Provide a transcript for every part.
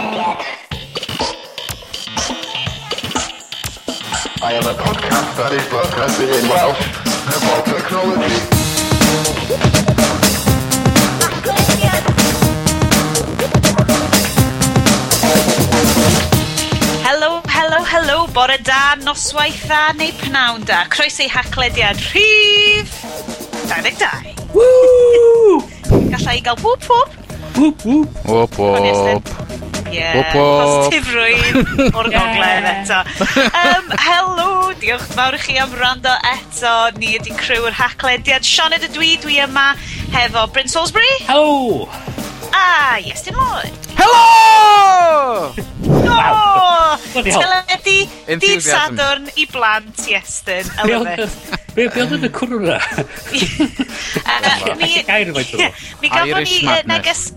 I am a podcast that is broadcasting in Welsh about technology. helo, bore da, noswaith dda neu pnawn da. Croes ei haclediad rhif 22. Woo! Gallai i gael bwp bwp. Bwp bwp. Bwp bwp. Yeah, Whoop whoop. Positifrwydd o'r gogledd eto. Um, helo, diolch fawr i chi am rando eto. Ni ydi crew yr haclediad. Sion ydw dwi, dwi yma hefo Bryn Salisbury. Helo! A Iestyn Lloyd. Helo! wow. Oh, teledu, dydd Sadwrn i blant Iestyn. I love it. Be oedd yn y cwrw na? Mi gafon ni neges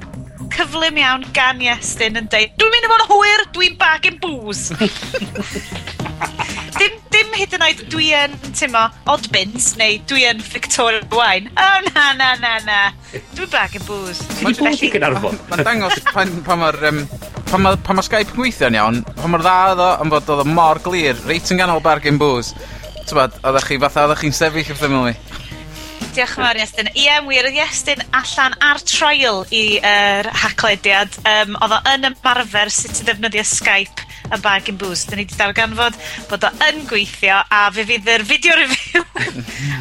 cyflym iawn gan Iestyn yn deud, dwi'n mynd i fod yn hwyr, dwi'n bag yn bŵs. dim, dim hyd yn oed dwi yn, tymo, odd bins, neu dwi yn Victoria Wine. O, oh, na, na, na, na. Dwi'n bag yn bŵs. Mae'n bŵs i gynarfon. Mae'n dangos pan, pan mae'r... Um, pan mae, pan mae Skype yn gweithio'n iawn, pan mae'r dda oedd o, am fod oedd o mor glir, reit yn ganol bargain booze. Tybod, oeddech chi fatha, oeddech chi'n sefyll wrth ymwyl Diolch yn fawr Iestyn. Ie, wir, oedd Iestyn allan ar trial i yr haclediad. Um, oedd o yn ymarfer sut i ddefnyddio Skype a bag and booze. Dyn ni wedi darganfod bod o yn gweithio a fe fydd yr fideo review.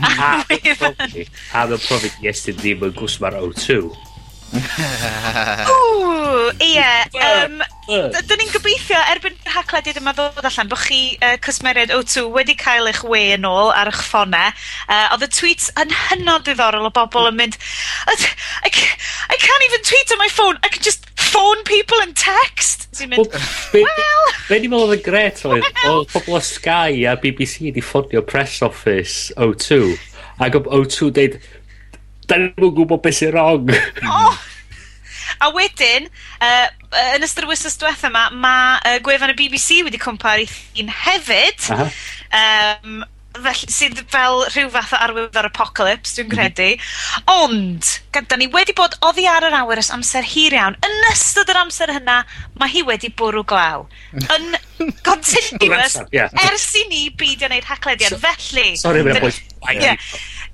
a, a, fydd... a, a, profi Iestyn ddim yn gwsmar O2. Ww, ie. Um, Dyn ni'n gobeithio erbyn haclediad yma ddod allan bod chi uh, cysmeriad O2 wedi cael eich we yn ôl ar eich ffonau. Uh, oedd y tweets yn hynod ddiddorol o bobl yn mynd, I, I can't even tweet on my phone, I can just phone people and text. Ti'n mynd, well... Be ni'n meddwl oedd yn gret oedd, oedd pobl o Sky a BBC wedi ffonio press office O2. Ac o2 deud, da ni'n mwyn gwybod beth sy'n wrong. Oh! A wedyn, uh, yn ystod y wysnos diwetha yma, mae uh, gwefan y BBC wedi cwmpa'r un hefyd. Aha. Um, felly, sydd fel rhyw fath o arwydd o'r apocalypse, dwi'n mhm. credu. Ond, gyda ni wedi bod oddi ar yr awyr ys amser hir iawn, yn ystod yr amser hynna, mae hi wedi bwrw glaw. Yn continuous, yeah. ers i ni beidio wneud haclediad. So, felly... Sorry, mae'n bwys. Yeah.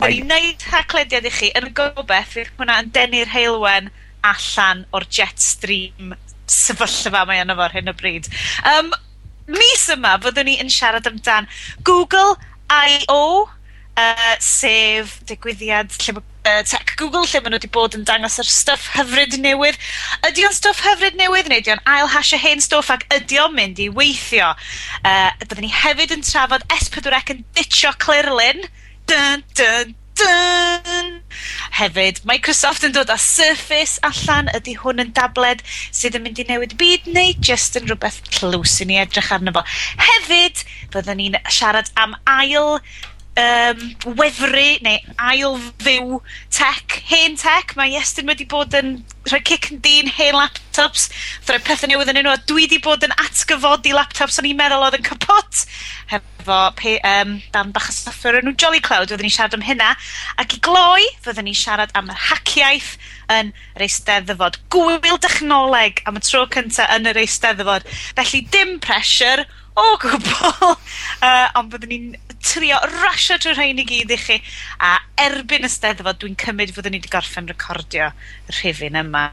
Da ni'n neud hacklediad i chi yn gobeith fydd hwnna yn denu'r heilwen allan o'r jet stream sefyllfa mae yna fo'r hyn o bryd. Um, mis yma fyddwn ni yn siarad amdan Google I.O. Uh, sef digwyddiad lle uh, tech Google lle maen nhw wedi bod yn dangos yr stuff hyfryd newydd. Ydy o'n stuff hyfryd newydd neu ydy o'n ail hasio hen stwff ac ydy o'n mynd i weithio? Uh, byddwn ni hefyd yn trafod S4C yn ditio Clirlyn. Uh, Dun, dun, dun. Hefyd, Microsoft yn dod â Surface allan. Ydy hwn yn dabled sydd yn mynd i newid byd neu just yn rhywbeth tlws i ni edrych arno fo. Hefyd, byddwn ni'n siarad am ail um, wefru neu ail fyw tech, hen tech. Mae Iestyn wedi bod yn rhoi cic yn dyn hen laptops, rhoi pethau newydd yn nhw, a dwi wedi bod yn atgyfodi laptops o'n i'n meddwl oedd yn capot hefo pe, um, dan bach o software nhw Jolly Cloud, oedden ni siarad am hynna. Ac i gloi, fydden ni siarad am yr haciaeth yn yr eisteddfod. Gwyl dechnoleg am y tro cyntaf yn yr eisteddfod. Felly dim pressure, o gwbl, uh, ond byddwn ni'n trio rasio trwy rhain i gyd i chi. A erbyn y steddfod, dwi'n cymryd fyddwn ni wedi gorffen recordio y rhifin yma.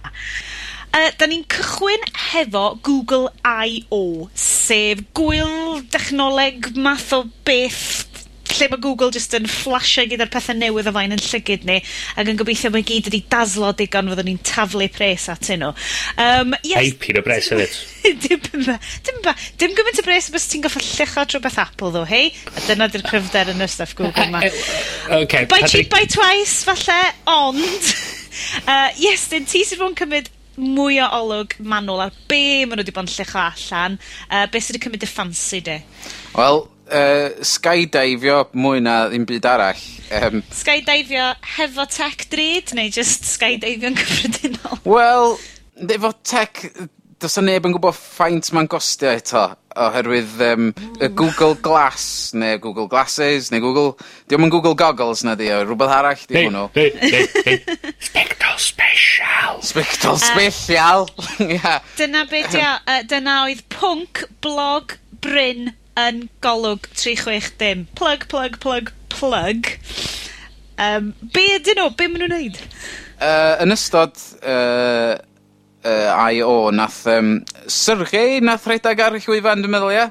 Uh, da ni'n cychwyn hefo Google I.O. sef gwyl dechnoleg math o beth lle mae Google just yn fflasio gyda'r pethau newydd o fain 'yn llygyd ni, ac yn gobeithio mae gyd wedi daslo digon fyddwn ni'n taflu pres atyn nhw. Yym, ie... Dipyn o bres hefyd. dim ba, dim ba, dim gymaint o bres bys ti'n goffa llucho trwy beth Apple ddo, hei? A dyna di'r cryfder yn y stuff Google ma. okay, buy cheap, by twice, falle, ond... uh, yes, dyn ti sydd bod yn cymryd mwy o olwg manwl ar be maen nhw wedi bod yn llucho allan, uh, be sydd wedi cymryd y ffansi di? Wel, uh, skydiveio mwy na ddim byd arall. Um, skydiveio hefo tech drud neu just skydivio'n cyffredinol? Wel, efo tech, does na neb yn gwybod ffaint mae'n gostio eto oherwydd um, y Google Glass neu Google Glasses neu Google diolch yn Google Goggles na di o rhywbeth arall di hwnnw Spectral Special Spectral Special uh, yeah. dyna be dio uh, dyna oedd pwnc blog Bryn yn golwg tri chwech dim. Plug plug plug plug, Um, be' ydyn nhw? Be' maen nhw'n neud? Uh, yn ystod uh, uh, I.O. Nath um, Sergey nath rhedeg ar y llwyfan dwi'n meddwl ia?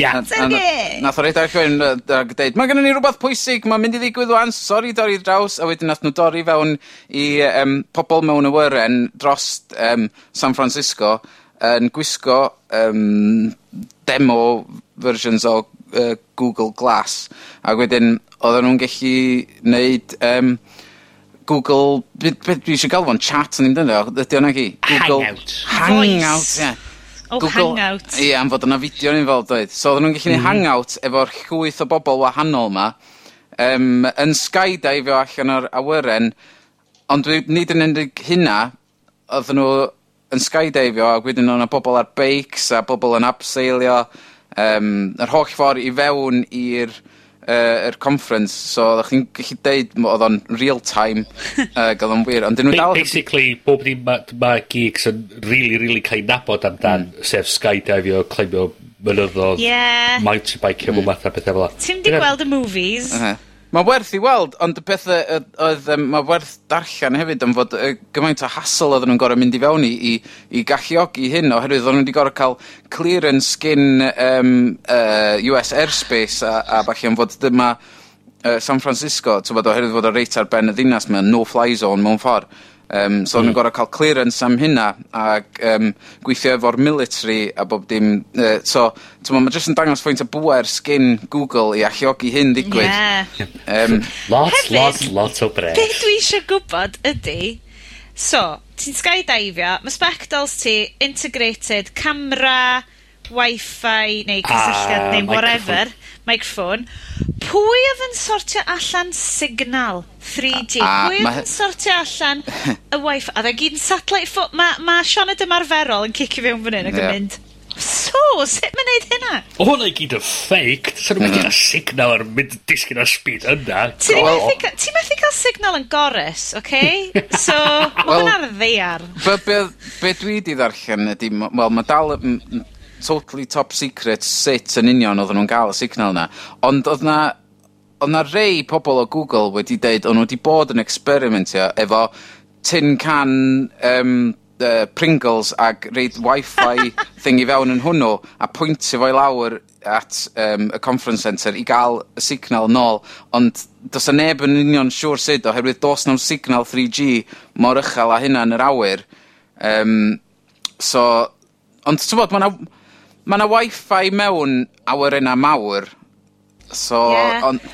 Ia. Sergei! Nath o y llwyfan yy ag dweud, mae gennym ni rhywbeth pwysig mae'n mynd i ddigwydd wan, sori dorri draws a wedyn nath nhw dorri fewn i um, pobl mewn awyren dros um, San Francisco yn gwisgo um, demo versions o uh, Google Glass. Ac wedyn, oedden nhw'n gallu neud um, Google... Beth be, dwi eisiau gael fo'n chat yn ddim dyna? Ydy o'na gi? Google... Hangout. Hangout, ie. Yeah. Oh, Google, hangout. Ie, am fod yna fideo ni'n fel dweud. So, oedden nhw'n gallu mm. hangout efo'r llwyth o bobl wahanol ma um, yn skydiveo allan o'r awyren, ond dwi, nid yn unig hynna, oedden nhw yn skydiveo a wedyn o'na bobl ar beics a bobl yn abseilio um, yr holl ffordd i fewn i'r uh, er conference, so oeddech chi'n gallu deud oedd o'n real time, uh, gael o'n wir, ond dyn nhw dal... Basically, bob ni mae ma gigs yn really, really cael nabod amdan, mm. sef skydivio, climbio mynyddodd, yeah. mountain bike, mm. math o bethau fel. Ti'n di gweld y movies? Uh -huh. Mae werth i weld, ond y pethau oedd, yym, mae werth darllen hefyd am fod y gymaint o hassle oedden nhw'n gorau mynd i fewn i, i, i galluogi hyn oherwydd oedden nhw wedi gorau cael clearance gyn um, uh, US airspace a, a falle am fod dyma uh, San Francisco, ti'n bod oherwydd fod o reit ar ben y ddinas, mae'n no-fly zone mewn ffordd. Um, so mm. nhw'n gorau cael clearance am hynna ac um, gweithio efo'r military a bob dim. Uh, so, ti'n ma, mae jyst yn dangos fwynt o bwer sgyn Google i alliogi hyn ddigwydd. Yeah. Um, lot, Hefyd, lot, lot o bres. Be dwi eisiau gwybod ydy, so, ti'n skydivio, mae spectols ti, integrated, camera, wifi neu cysylltiad ah, neu whatever, microphone, pwy oedd yn sortio allan signal 3G? A, a, pwy oedd yn sortio allan y wifi? Oedd e gyd yn satellite phone? Mae ma Sean ydym arferol yn cicio fewn fan hyn ac yn mynd, So, sut mae'n neud hynna? O, hwnna i gyd yn ffeic. Sa'n nhw'n mynd signal ar mynd disgyn ar speed yna. Ti'n methu cael signal yn gores, oce? So, mae well, hwnna'n ddeiar. Be, be, be dwi di ddarllen ydy, wel, mae dal totally top secret sut yn union oedden nhw'n gael y signal yna. Ond oedd na, oedd na rei pobl o Google wedi deud o'n nhw wedi bod yn experimentio efo tin can um, uh, Pringles ag reid wifi thing i fewn yn hwnnw a pwyntio fo i lawr at um, y conference centre i gael y signal nôl, ond does y neb yn union siŵr sut oherwydd dos nhw'n signal 3G mor uchel a hynna yn yr awyr. Um, so, ond ti'n bod, mae Mae yna wifi mewn awyrena mawr. So, yeah. ond...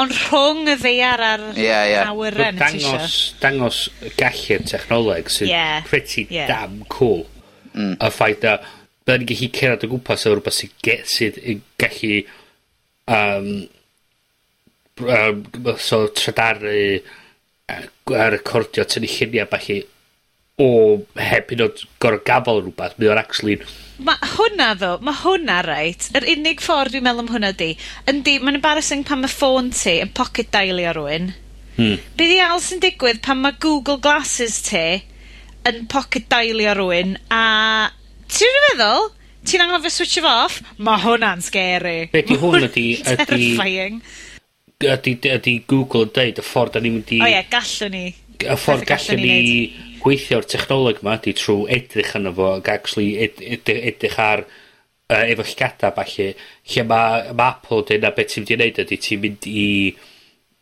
Ond rhwng y ddeiar a'r yeah, yeah. awyren, ti dangos, dangos gallu'r technoleg sy'n yeah. pretty yeah. damn cool. Mm. A ffaith da, byddwn ni'n gallu cerad o gwmpas efo rhywbeth sy'n sy gallu um, um, so, tradaru a recordio tynnu lluniau bach o heb un oed gorau gafel rhywbeth. Mae o'n actually mae hwnna ddo, mae hwnna reit, yr unig ffordd dwi'n meddwl am hwnna 'di, yndi mae'n embarrassing pan mae ffôn ti yn pocket dialio rhywun. Hmm. Be' al sy'n digwydd pan mae Google Glasses ti yn pocket dialio rhywun, a ti'n meddwl? feddwl? Ti'n anghofio switch fo off? Mae hwnna'n scary. Be' di hwn ydi... Terrifying. Ydi, ydi Google yn deud y ffordd da ni'n mynd i... O ie, gallwn ni. Y ffordd gallwn ni weithio'r technoleg yma ydi trwy edrych arno fo ac actually ed- ed- edrych ar uh, efo llgada falle lle mae ma' Apple dyna beth ti'n mynd i wneud ydy ti'n mynd i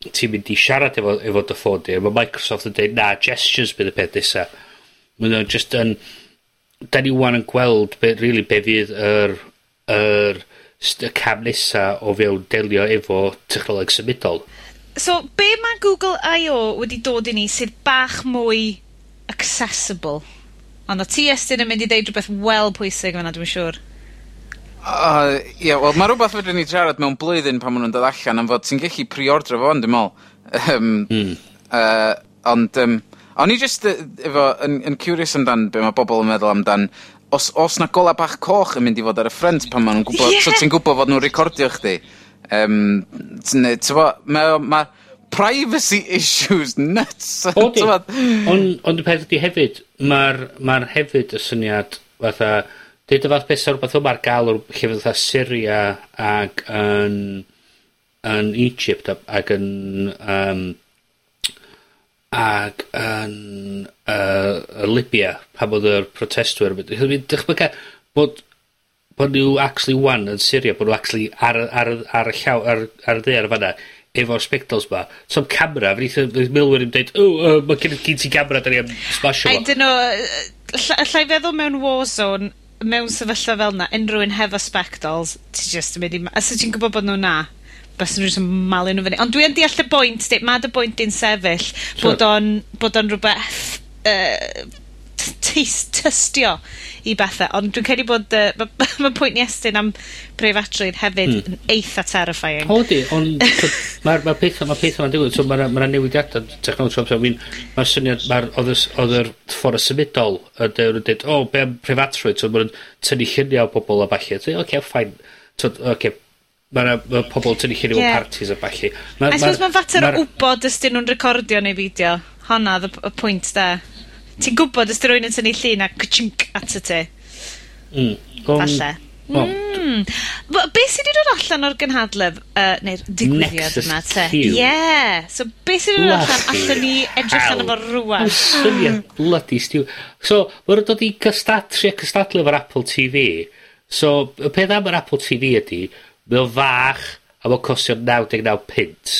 ti'n mynd i siarad efo efo dy ffôn di, a ma' Microsoft yn dweud na gestures bydd y peth nesa. mae nhw'n just yn da ni 'wan yn gweld be' really be' fydd yr yr st- y cam nesa o fewn delio efo technoleg symudol. So be' mae Google I.O. wedi dod i ni sydd bach mwy accessible. Ond o' ti estyn yn mynd i ddeud rhywbeth wel pwysig fan dwi'n siŵr. O ie wel mae rhywbeth fedrwn ni siarad mewn blwyddyn pan maen nhw'n dod allan am fod ti'n gallu pre-ordro fo 'wan dwi me'wl yym... Hmm. uh, ond um, o'n i jyst yy efo yn yn curious amdan be' mae bobl yn meddwl amdan os o's 'na gola' bach coch yn mynd i fod ar y ffrent pan ma' nw'n gwbod... Ie! ...so ti'n gwybod fod nhw'n recordio chdi. Um, ti'n ne' mae o ma' privacy issues nuts. Ond on, y peth ydy hefyd, mae'r ma hefyd y syniad fatha, dweud y fath beth sy'n rhywbeth yma ar gael o'r lle fatha Syria ac yn, yn Egypt ac yn... Um, ac yn uh, Libya pan oedd yr protestwyr. Dychmyga bod bod nhw actually wan yn Syria bod nhw actually ar, ar, ar, ar, y llaw, ar, ar y dde ar y fanna efo'r spectols 'ma. So'n camera, fe neith y milwyr yn deud ww uh, mae gen gen ti camera, da ni am smasho fo. I dunno yy alla, i feddwl mewn warzone, mewn sefyllfa fel 'na unrhyw un hefo spectols ti just yn mynd i ma- os ti'n gwybod bod nhw 'na bys nhw jyst yn malu nhw fyny. Ond dwi'n deall y bwynt, di, ma' dy bwynt di'n sefyll, sure. bod o'n, bod o'n rhywbeth, yy, t- tystio i bethau, ond dwi'n credu bod uh, ma' ma' pwynt Iestyn am breifatrwydd hefyd... Hmm. ...yn eitha terrifying. O di, ond mae'r ma' petha ma' petha 'ma'n digwydd, so ma' ma' newidiadau newidiada technoleg trw amser, syniad mae'r oedd y s- yr ffordd y symudol yn dweud, o be' am preifatrwydd so mae'n tynnu lluniau o bobl a falle, so, oce, okay, ffain, so, oce ma' 'na ma' pobl tynnu llunia... Ie. ...mewn partis a falle. Ma' I suppose ma'n fater o wybod os 'dyn nw'n recordio neu fideo. Honna, y y pwynt da ti'n gwybod os di rwy'n yn tynnu llun a cychink at y ti. Mm. Falle. Well, mm. Well, be sydd wedi dod allan o'r gynhadledd, uh, neu'r digwyddiad yma, te? Ie. Yeah. So, be sydd wedi dod allan, allan ni edrych arno fo rwan? Mae'n syniad bloody stiw. So, mae'n dod i cystatri a cystadlu efo'r Apple TV. So, y peth am yr Apple TV ydy, mae o'n fach a mae'n costio 99 pint.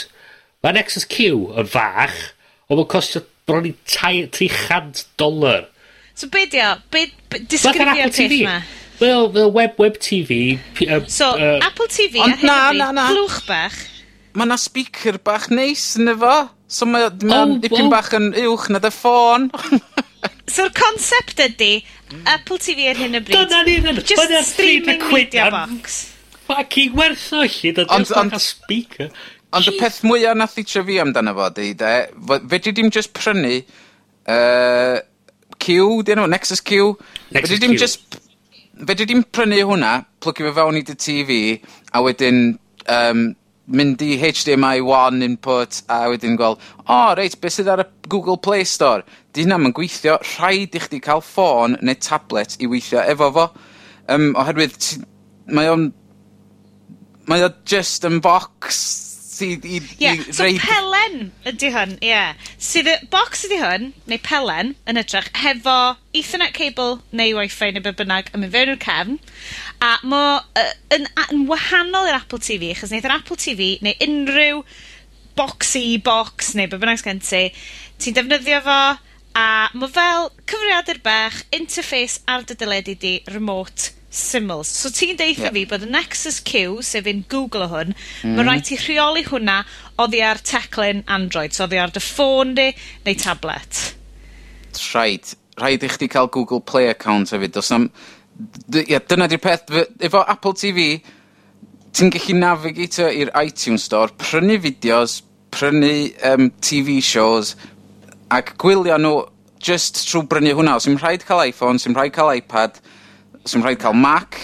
Mae Nexus Q yn fach, ond mae'n costio bron i tai, 300 dolar. So be di o? Be, be disgrifio peth yma? Wel, fel web, web TV. Uh, so, uh, Apple TV ond, a na, na, na. blwch bach. Mae na speaker bach neis yn efo. So mae ma oh, dipyn oh. bach yn uwch na dy ffôn. So'r concept ydy, Apple TV ar hyn o bryd. Dyna ni, dyna. Just streaming media box. Fucking werth o hyd, a dwi'n speaker. Ond y peth mwyaf nath i fi amdano fo, di, de, fedri dim just prynu uh, Q, di enw, Nexus Q. Nexus fedri dim just, fedri dim prynu hwnna, plygio fe fewn i dy TV, a wedyn um, mynd i HDMI 1 input, a wedyn gweld, o, oh, reit, beth sydd ar y Google Play Store? Di hynna ma'n gweithio, rhaid i chdi cael ffôn neu tablet i weithio efo fo. Um, oherwydd, mae o'n, mae o just yn box i... i, yeah. i so reid... pelen ydy hwn, ie. Yeah. Sydd y box ydy hwn, neu pelen, yn ytrach, hefo ethernet cable neu wifi neu be bynnag yn mynd fewn i'r cefn. A mo, uh, yn, yn wahanol i'r Apple TV, achos wneud yr Apple TV neu unrhyw boxy box neu be bynnag sgen ti, ti'n defnyddio fo a mae fel cyfriadur bach, interface ar dy dyledu di, remote syml. So ti'n deitha yeah. fi bod y Nexus Q, sef un Google o hwn, mm. mae rhaid ti rheoli hwnna oddi ar teclyn Android, so oddi ar dy ffôn di, neu tablet. Rhaid. Rhaid i chdi cael Google Play account hefyd. Os am... Yeah, dyna di'r peth. Efo Apple TV, ti'n gallu navigator i'r iTunes Store, prynu fideos, prynu um, TV shows, ac gwylio nhw just trwy brynu hwnna. Os yw'n rhaid cael iPhone, os yw'n rhaid cael iPad, sy'n rhaid cael Mac.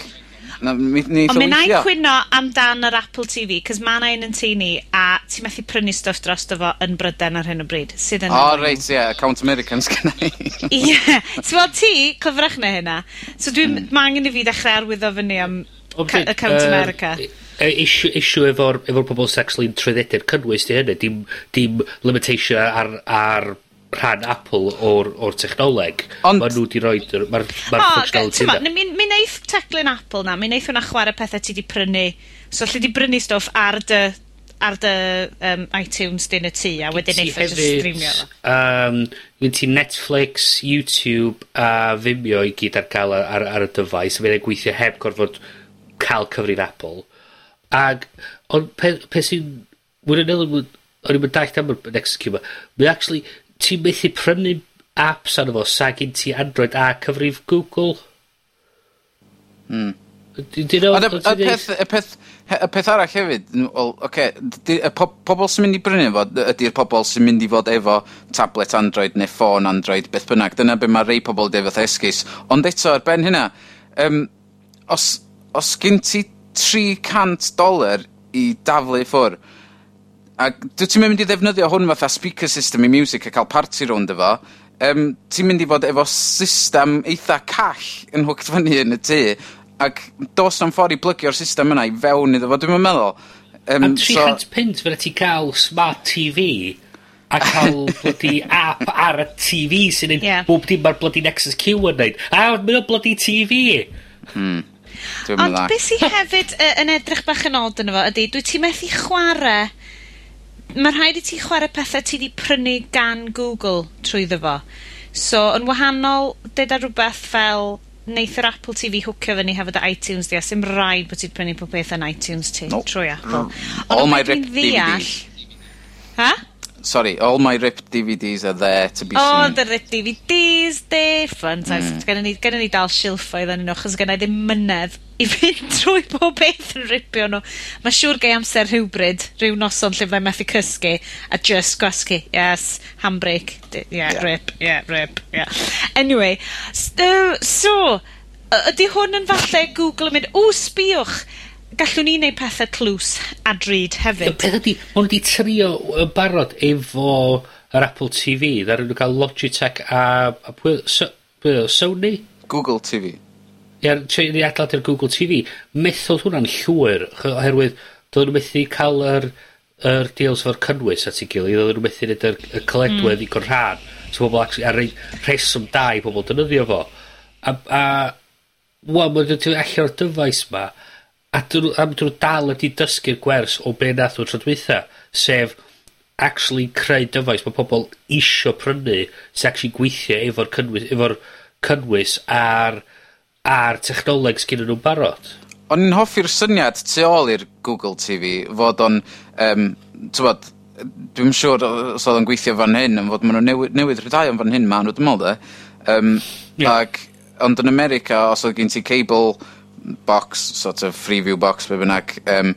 Na, mi, ni Ond mi na i cwyno amdan yr Apple TV, cos ma na un yn tu ni, a ti'n methu prynu stwff dros fo yn bryden ar hyn o bryd. Sydd yn... O, oh, reit, ie, yeah, Account Americans gyda i. Ie, ti'n fawr ti, cyfrach na hynna. So dwi'n, mm. ma angen i fi ddechrau arwyddo fyny am Account America. Issue, issue efo'r efo pobl sex lyn cynnwys di hynny, dim, dim limitation ar, ar rhan Apple o'r, or technoleg. Ond... Mae nhw wedi rhoi... Mae'r ma oh, functionality yna. Mi, mi wneith teclyn Apple na, mi wneith hwnna chwarae pethau ti wedi prynu. So, lle di brynu stwff ar dy ar dy um, iTunes dyn y tŷ a wedyn eitha just streamio fo. Um, Fy'n ti Netflix, YouTube a Vimeo i gyd ar gael ar, ar y dyfais a fydd gweithio heb gorfod cael cyfrif Apple. Ag, ond pe, pe sy'n... Wy'n yn elw, o'n i'n mynd daith am yr next cube. Mae actually, ti'n methu prynu apps arno fo sa gen ti Android a cyfrif Google. Hmm. Ond y peth, y peth, y peth arall hefyd, well, okay, di, y po pobl sy'n mynd i brynu fo, ydy'r pobl sy'n mynd i fod efo tablet Android neu ffôn Android, beth bynnag. Dyna be mae rei pobl defodd esgus. Ond eto, ar ben hynna, um, os, os gen ti 300 dolar i daflu ffwr, A dwi ti'n mynd i ddefnyddio hwn fatha speaker system i music a cael party rownd efo, um, ti'n mynd i fod efo system eitha call yn hwgt fyny yn y tŷ, ac dos am ffordd i blygio'r system yna i fewn iddo fo, dwi'n meddwl. Um, Am 300 so... pint fydda ti cael smart TV a cael bloody app ar y TV sy'n neud yeah. bob dim mae'r bloody Nexus Q yn neud. A mynd o bloody TV. Hmm. Ond beth sy'n hefyd uh, yn edrych bach yn od yn efo ydy, dwi ti methu chwarae mae rhaid i ti chwarae pethau ti wedi prynu gan Google trwy fo. So, yn wahanol deda rhywbeth fel neith yr Apple TV hwcio fyny hefyd dy Itunes di a sy'n rhaid bod ti'n prynu pob popeth yn Itunes ti... Nope. ...trwy Apple. Ond my mae ddeall... Ha? sorry, all my ripped DVDs are there to be all seen. All the ripped DVDs, fun times. Mm. Gynna ni, gynna ni dal silffoedd yn nhw, chos gynna i ddim mynedd i fynd trwy bob beth yn ripio nhw. Mae siŵr gei amser rhywbryd, rhyw noson lle fyddai methu cysgu, a just gwasgu. Yes, handbrake, yeah, yeah, rip, yeah, rip, yeah. Anyway, so, so ydy hwn yn falle Google yn mynd, o, sbiwch, gallwn ni wneud pethau clws a drud hefyd. Peth ydy, maen nhw wedi trio yn barod efo yr Apple TV. ddaren nhw cael Logitech a, a pwy, so, pwy, Sony? Google TV. Ie, yeah, ni adlad i'r Google TV. Methodd hwnna'n llwyr, oherwydd doedd nhw methu cael yr, yr deals fo'r cynnwys at ei gilydd, doedd nhw methu wneud y, y coledwedd mm. i gorhan. So pobl ar reswm da i pobl dynyddio fo. A, a wel, mae'n dod allan o'r dyfais ma, A 'dyn nhw a ma' nw dal ydi dysgu'r gwers o be' nath nw tro dwytha, sef actually creu dyfais mae pobl isio prynu sy actually gweithio efo'r cynnwys efo'r cynnwys a'r a'r technoleg sgyn nhw'n barod. O'n i'n hoffi'r syniad tu ôl i'r Google TV fod o'n, um, t'bod, dwi'n siŵr os oedd o'n gweithio fan hyn, yn fod maen nhw newid, newid rhydau fan hyn maen nhw, dwi'n meddwl, de. Um, yeah. ac, ond yn America, os oedd gen ti cable box, sort of freeview box, be bynnag, um,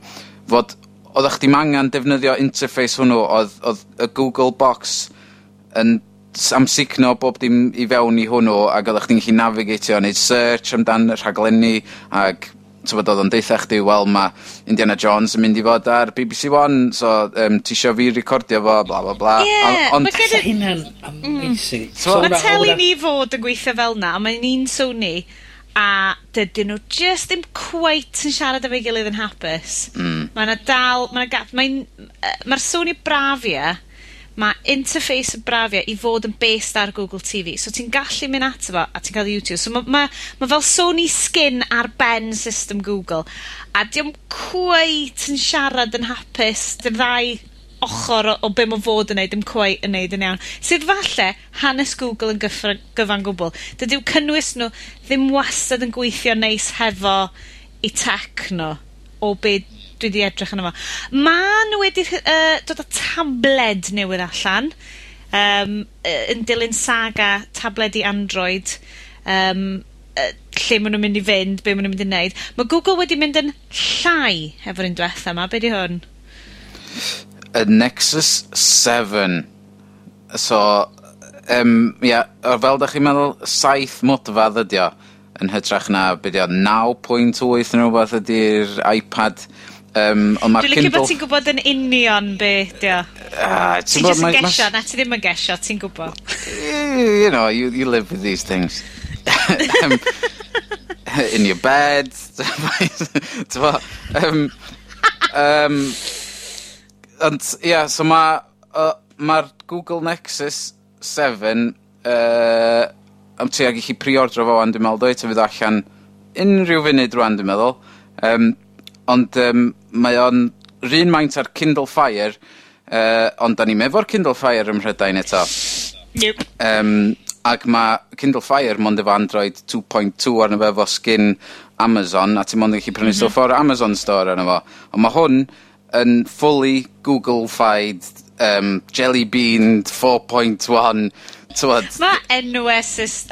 fod, oeddech chdi angen defnyddio interface hwnnw, oedd, oedd y Google Box yn amsugno bob dim i fewn i hwnnw ac oeddech chdi'n gallu navigatio, neud search amdan y rhaglenni ac tybod oedd o'n deitha chdi, wel mae Indiana Jones yn mynd i fod ar BBC One, so um, ti isio fi recordio fo, bla bla bla. Ie, Yeah, ond... Mae hynna'n mm. amazing. Mm. So, mae teli ni fod yn gweithio fel na, mae'n un Sony. So, a dydyn nhw just ddim quite yn siarad efo'i gilydd yn hapus. Mm. Ma' 'na dal, ma' 'na gap, mae'n, yy, ma'r Sony Bravia, mae interface y Bravia i fod yn based ar Google TV, so ti'n gallu mynd ato fo, a ti'n cael YouTube. So mae, ma' ma' fel Sony skin ar ben system Google, a 'di quite yn siarad yn hapus, dy ddau ochr o, o be' mae fod yn neud dim cweit yn neud yn iawn, sydd falle hanes Google yn gyffry- gyfan gwbl, Dydyw cynnwys nhw ddim wastad yn gweithio neis hefo i tech nhw, o be' dwi wedi edrych yno fo. Ma' nhw wedi uh, dod â tabled newydd allan, um, yy, yn dilyn saga tabled i Android, um, uh, lle maen nhw'n mynd i fynd, be' maen nhw'n mynd i wneud. Mae Google wedi mynd yn llai efo'r un dwetha yma, Be' 'di hwn? y Nexus 7. So, um, yeah, fel da chi'n meddwl, saith modfadd ydi o yn hytrach na beth o 9.8 neu rhywbeth ydy'r iPad. Um, ond mae'r Kindle... Dwi'n licio bod ti'n gwybod yn union beth, dio. Uh, ti'n just yn gesio, na ti ddim yn gesio, ti'n gwybod. you know, you, you live with these things. um, in your bed. um, um, Ond, ia, so mae... Uh, Mae'r Google Nexus 7 uh, am ti ag i chi priordro fo wan, dwi'n meddwl, dwi e fydd allan unrhyw funud rwan, dwi'n meddwl. Um, ond um, mae o'n rhan maint ar Kindle Fire, uh, ond da ni mefo'r Kindle Fire ym Mhrydain eto. Yep. Um, ac mae Kindle Fire mond efo Android 2.2 arno fe efo skin Amazon, a ti'n mond yn gallu prynu mm -hmm. stwff o'r Amazon store arno fo. Ond mae hwn yn fully Google-fied um, Jelly Bean 4.1 Tywod. Mae enwau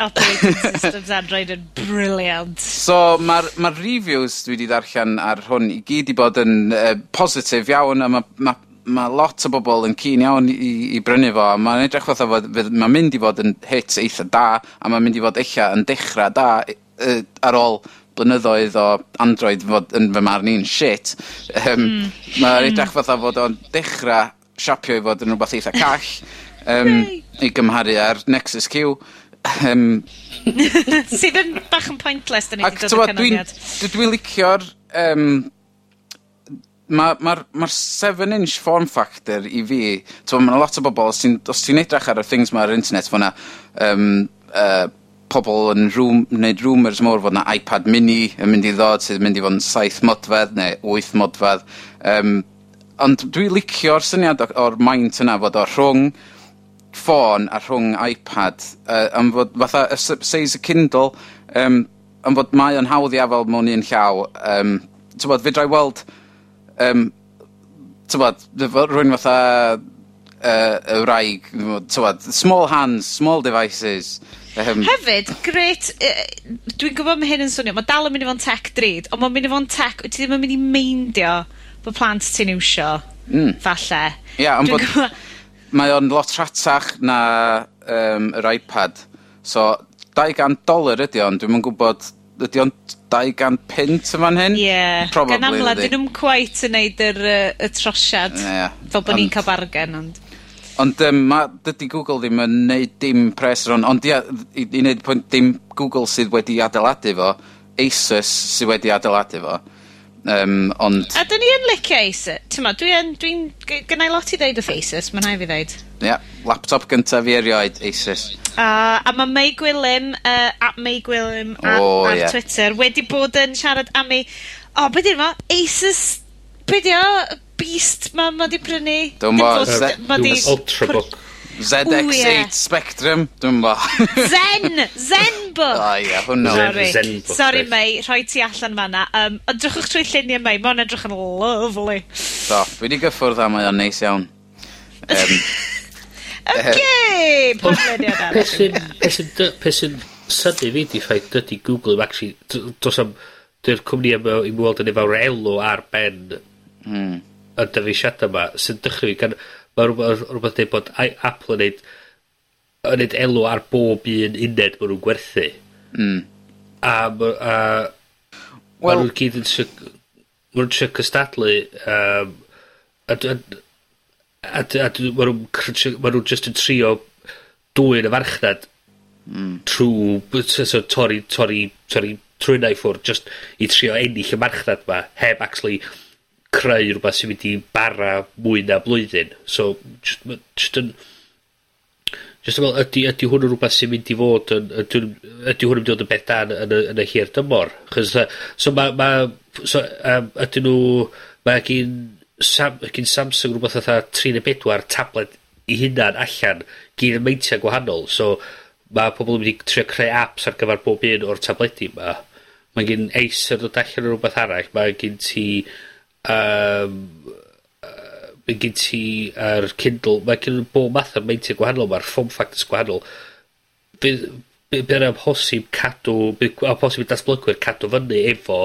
operating systems Android yn briliant. So, mae'r ma reviews dwi wedi darllen ar hwn i gyd i bod yn uh, positif iawn, a mae ma, ma lot o bobl yn cyn iawn i, i brynu fo, a mae'n edrych fatha fod, mae'n mynd i fod yn hit eitha da, a mae'n mynd i fod eich yn dechrau da uh, ar ôl blynyddoedd o Android fod yn fy marn i'n shit, um, mm. mae'r edrych fatha fod o'n dechrau siapio i fod yn rhywbeth eitha call um, i gymharu ar Nexus Q. Um, Sydd yn bach yn pointless, dyn ni wedi dod o'r canlyniad. Dwi'n dwi licio'r... Um, Mae'r ma, ma 7-inch form factor i fi, mae'n lot o bobl, os ti'n ti edrych ar y things mae'r internet fwyna, um, uh, pobl yn rŵm, wneud rumours mor fod na iPad mini yn mynd i ddod sydd yn mynd i fod yn 7 modfedd neu 8 modfedd. Um, ond dwi licio'r syniad o'r maint yna fod o rhwng ffôn a rhwng iPad uh, am fod fatha y seis y Kindle um, am fod mae o'n hawdd i afel mewn un llaw um, tywod, fe drai weld um, tywod, rwy'n fatha uh, y wraig, tywod, small hands, small devices Um, Hefyd, gret, uh, dwi'n gwybod mae hyn yn swnio, mae dal yn mynd i fo'n tech drud, ond mae'n mynd i fo'n tech, wyt ti ddim yn mynd i meindio bod plant ti'n iwsio, mm. falle. Ia, yeah, ond bod... Gwybod... Mae o'n lot rhatach na um, yr iPad. So, 200 dolar ydy on, dwi'n gwybod, ydy on 200 pint yma'n hyn? Ie, yeah. Probably, gan amla, dyn nhw'n cwaith yn neud yr, uh, y trosiad, yeah, fel bod ni'n cael bargen, ond... Ond um, ma' dydy Google ddim yn neud dim pres ar hwn, ond ia, i i neud pwynt dim Google sydd wedi adeiladu fo, Asus sydd wedi adeiladu fo, Um, ond... A 'dyn ni yn licio Asus, t'mod, dwi yn, dwi gynnai lot i ddeud wrth Asus, mae'n rhaid fi ddeud. Ia, laptop gyntaf fi erioed, Asus. Uh, a mae Mei Gwilym, uh, at Mei Gwilym ar, oh, ar yeah. Twitter, wedi bod yn siarad am ei... O, oh, beth yw'n enw fo? Asus beth di o? Beast ma, ma di brynu? Dwi'n bo. Ma di... Ultrabook. ZX8 yeah. Spectrum, dwi'n bo. Zen! Zenbook! O ia, hwnnw. Sorry, Zenbook, Sorry mei, rhoi ti allan fanna. Um, edrychwch trwy lluniau mei, mae'n edrych yn lovely. so fi wedi gyffwrdd am mae o'n neis iawn. Um, Okay, podlediad arall. Pesyn syni fi di ffaith dydy Google yw actually, dos am, dy'r cwmni yma i weld yn efo'r elw ar ben Hmm. Y dyfeisiadau yma, sy'n dychry gan... Mae rhywbeth, rhywbeth dweud bod Apple yn neud, yn neud elw ar bob un uned maen nhw'n gwerthu. Mm. A, a well, nhw'n gyd yn maen nhw'n trio cystadlu um, a, a, a, a maen nhw'n just yn trio dwy'n y farchnad mm. trwy so, torri, torri, torri trwy'n ei ffwrdd just i trio ennill y marchnad ma heb actually creu rhywbeth sy'n mynd i bara mwy na blwyddyn. So just, ma' jyst yn Just yn meddwl, ydy, ydy hwn yn rhywbeth sy'n mynd i fod yn Ydy dwi'n hwn yn mynd i fod yn beth da yn y yn y hir dymor 'chos yy so ma' ma' so um, ydyn nhw... Mae gin Sam- gin Samsung rhywbeth fatha 3 neu 4 tablet 'i hunan allan gyd y meintiau gwahanol so mae pobl yn mynd i trio creu apps ar gyfer bob un o'r tabledi yma. Mae gin Acer dod allan o rhywbeth arall. Mae gin ti um, mae gen ti ar Kindle mae gen nw bob math o meintiau gwahanol mae'r form factors gwahanol. Bydd by- bydd yn amhosib cadw bydd amhosib i datblygwyr cadw fyny efo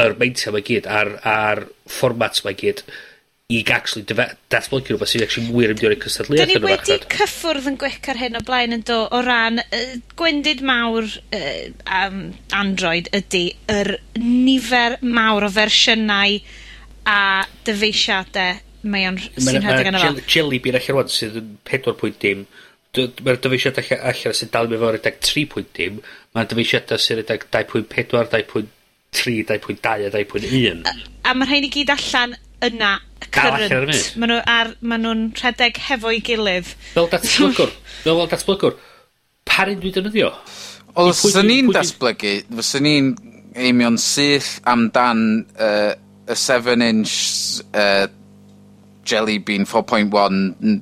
yr meintiau mae gyd a'r a'r fformat mae gyd i actually datblygu rhywbeth sydd actually wir yn mynd i roi cystadleuaeth yn y marchnad. Da ni wedi cyffwrdd yn gwec ar hyn o blaen yn do o ran uh, gwendid mawr uh, um, Android ydy yr nifer mawr o fersiynau a dyfeisiadau mae o'n sy'n rhedeg yna fo. Jelly Bean allan rwan sydd yn 4 pwynt 4.dim mae'r dyfeisiadau allan sy'n dal mewn redag 3.dim mae'r dyfeisiadau sy'n redag 2.4, 2.3, 2.2 a 2.1 a, a mae'r rhain i gyd allan yna current. Maen nhw ar, maen nhw'n rhedeg hefo'i gilydd. Fel datblygwr. Fel datblygwr. Parin dwi'n defnyddio? Wel, fysyn ni'n datblygu, fysyn ni'n eimio'n syth amdan uh, y 7-inch uh, Jelly Bean 4.1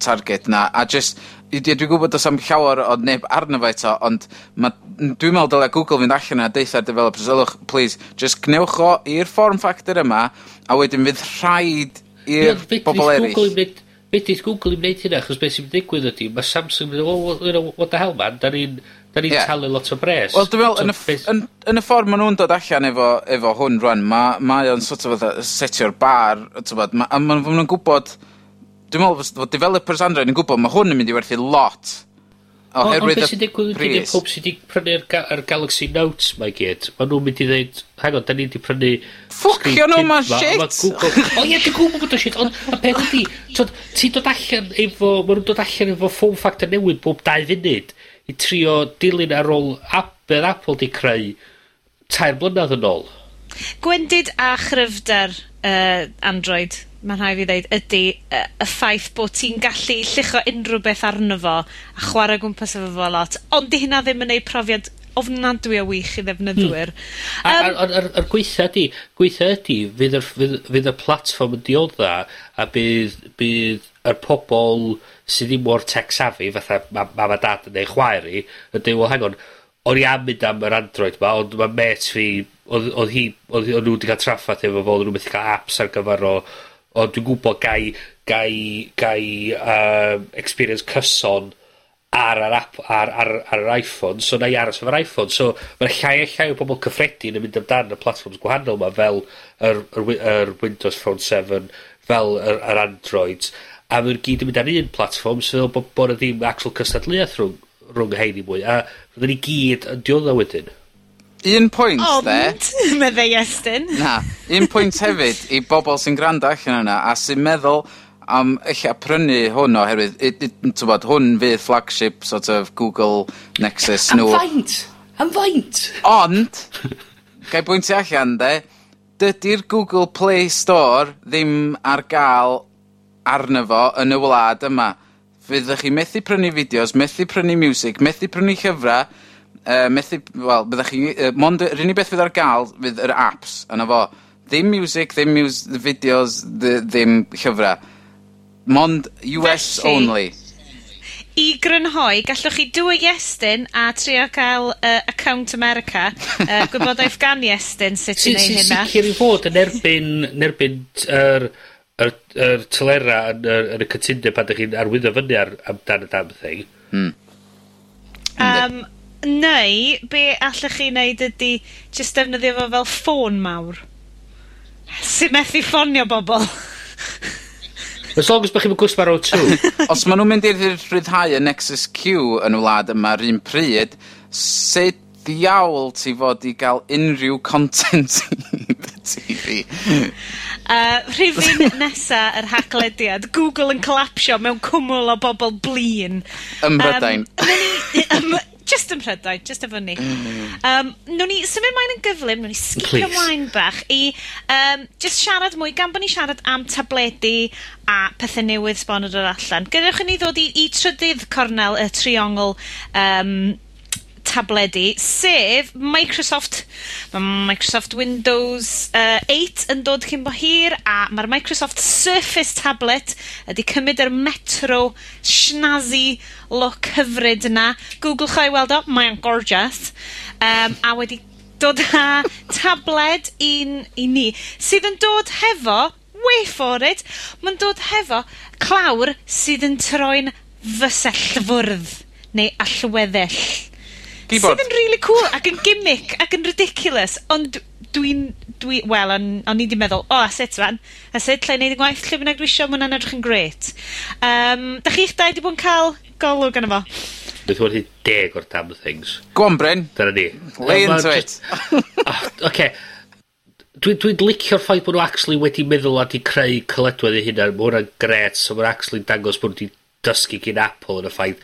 target na, a just dwi'n gwybod os am llawer o neb arno fe eto, ond dwi'n meddwl dylai Google fynd allan a deitha'r developers, ylwch, please, just gnewch o i'r form factor yma, a wedyn fydd rhaid i'r bobl eraill. Be dydd Google i'n gwneud hynna, achos beth sy'n digwydd ydy, mae Samsung yn dweud, what the hell man, da ni'n da ni'n yeah. talu lot o bres. Wel, dwi'n meddwl, yn, beth... yn, yn, y ffordd maen nhw'n dod allan efo, efo hwn rwan, mae ma o'n sort of setio'r bar, mae ma nhw'n gwybod Dwi'n meddwl fod developers Android yn gwybod, mae hwn yn mynd i werthu lot. Oherwydd o, sy'n digwydd ydy, o, pob sy'n wedi prynu'r ga Galaxy Note mae gyd, mae nhw'n mynd i ddweud, hang on, da ni wedi prynu... Ffwcio nhw, mae shit! Ma, Google... o ie, dwi'n gwybod bod o shit, ond y peth ydi, ti'n dod allan efo, mae nhw'n dod allan efo form factor newydd bob dau funud i trio dilyn ar ôl Apple, Apple di creu tair blynedd yn ôl. Gwendid a chryfder uh, Android, ma' rhaid fi ddeud, ydy uh, y ffaith bod ti'n gallu llucho unrhyw beth arno fo, a chwarae gwmpas efo fo lot, ond 'di hynna ddim yn neud profiad ofnadwy o wych i ddefnyddwyr. Hmm. Yym. A a'r a'r a'r gweithio ydy, gweithio ydy, fydd y fydd fydd y platform yn diodda, a bydd bydd y pobol sydd ddim mor tech savvy fatha ma' mam a dad yn ei chwaer i, yn dweud, well, hang on o'n i am mynd am yr Android ma, ond mae met fi, oedd hi, oedd nhw wedi cael traffath efo fo, oedd nhw wedi cael apps ar gyfer o, ond dwi'n gwybod gai, gai, gai um, experience cyson ar yr app, ar, ar, ar, yr iPhone, so na i aros efo'r iPhone, so mae'r llai a llai o bobl cyffredin yn mynd amdano y platforms gwahanol ma, fel yr, yr, yr Windows Phone 7, fel yr, yr Android, a mae'n gyd yn mynd ar un platform, so bod, bod y ddim actual cystadleuaeth rhwng rhwng hein i mwy. A roedden ni gyd yn diodda wedyn. Un pwynt, Ond, de. medde Iestyn. Na, un pwynt hefyd i bobl sy'n gwrando allan yna a sy'n meddwl am eich prynu hwn oherwydd, tywod, hwn fydd flagship sort of Google Nexus. Am nhw. faint! Am faint! Ond, gael bwyntio allan, de, dydy'r Google Play Store ddim ar gael arno fo yn y wlad yma fyddwch chi methu prynu fideos, methu prynu music, methu prynu llyfrau, uh, methu, wel, byddwch chi, uh, mond, yr unig beth fydd ar gael fydd yr apps yna fo. Ddim music, ddim mus fideos, ddim llyfrau. Mond US Felly, only. I grynhoi, gallwch chi dwy iestyn a trio cael uh, Account America, uh, gwybodaeth gan iestyn sut i wneud hynna. Sicr i fod yn erbyn, yn erbyn er, yr, yr tylera yn, yr, yn y cytundeb pan ydych chi'n arwyddo fyny ar, amdan y dam thing. Hmm. Um, neu, be allwch chi wneud ydy just defnyddio fo fel ffôn mawr. Sy'n methu ffonio bobl. As long as bych chi'n gwrs O2. Os maen nhw'n mynd i'r rhyddhau y Nexus Q yn y wlad yma'r un pryd, sut ddiawl ti fod i gael unrhyw content i TV? Uh, rhifyn nesa yr haglediad, Google yn collapsio mewn cwmwl o bobl blin. Ym Mhrydain. Yym, jyst ym Mhrydain, jyst efo ni. Um, newn ni symud mlaen yn gyflym, newn ni sgipio Plîs. mlaen bach i um, just siarad mwy, gan bod ni siarad am tabledi a pethau newydd sbon yn dod allan. Gadewch i ni ddod i, i trydydd cornel y triongl um, tabledi, sef Microsoft, Mae Microsoft Windows uh, 8 yn dod cyn bo hir, a mae'r Microsoft Surface tablet wedi cymryd yr Metro snazzy look hyfryd yna. Google chai weld o, mae o'n gorgeous. Um, a wedi dod â tabled un i ni, sydd yn dod hefo, wait for it, mae'n dod hefo clawr sydd yn troi'n fysellfwrdd, neu allweddell keyboard. Sydd yn really cool ac yn gimmick ac yn ridiculous, ond dwi'n, dwi, wel, o'n, on i wedi meddwl, o, oh, a sut fan? A sut lle wneud y gwaith lle bynnag dwi eisiau, mae hwnna'n edrych yn gret. Um, da chi'ch dau wedi bod yn cael golwg yna fo? Beth wedi deg o'r damn things. Go on, Bryn. Dyna ni. Lay into it. Oce. Dwi'n dwi licio'r ffaith bod nhw actually wedi meddwl a wedi creu cyledwedd eu hunan. Mae hwnna'n gret, so mae'n actually dangos bod nhw wedi dysgu gyn Apple yn y ffaith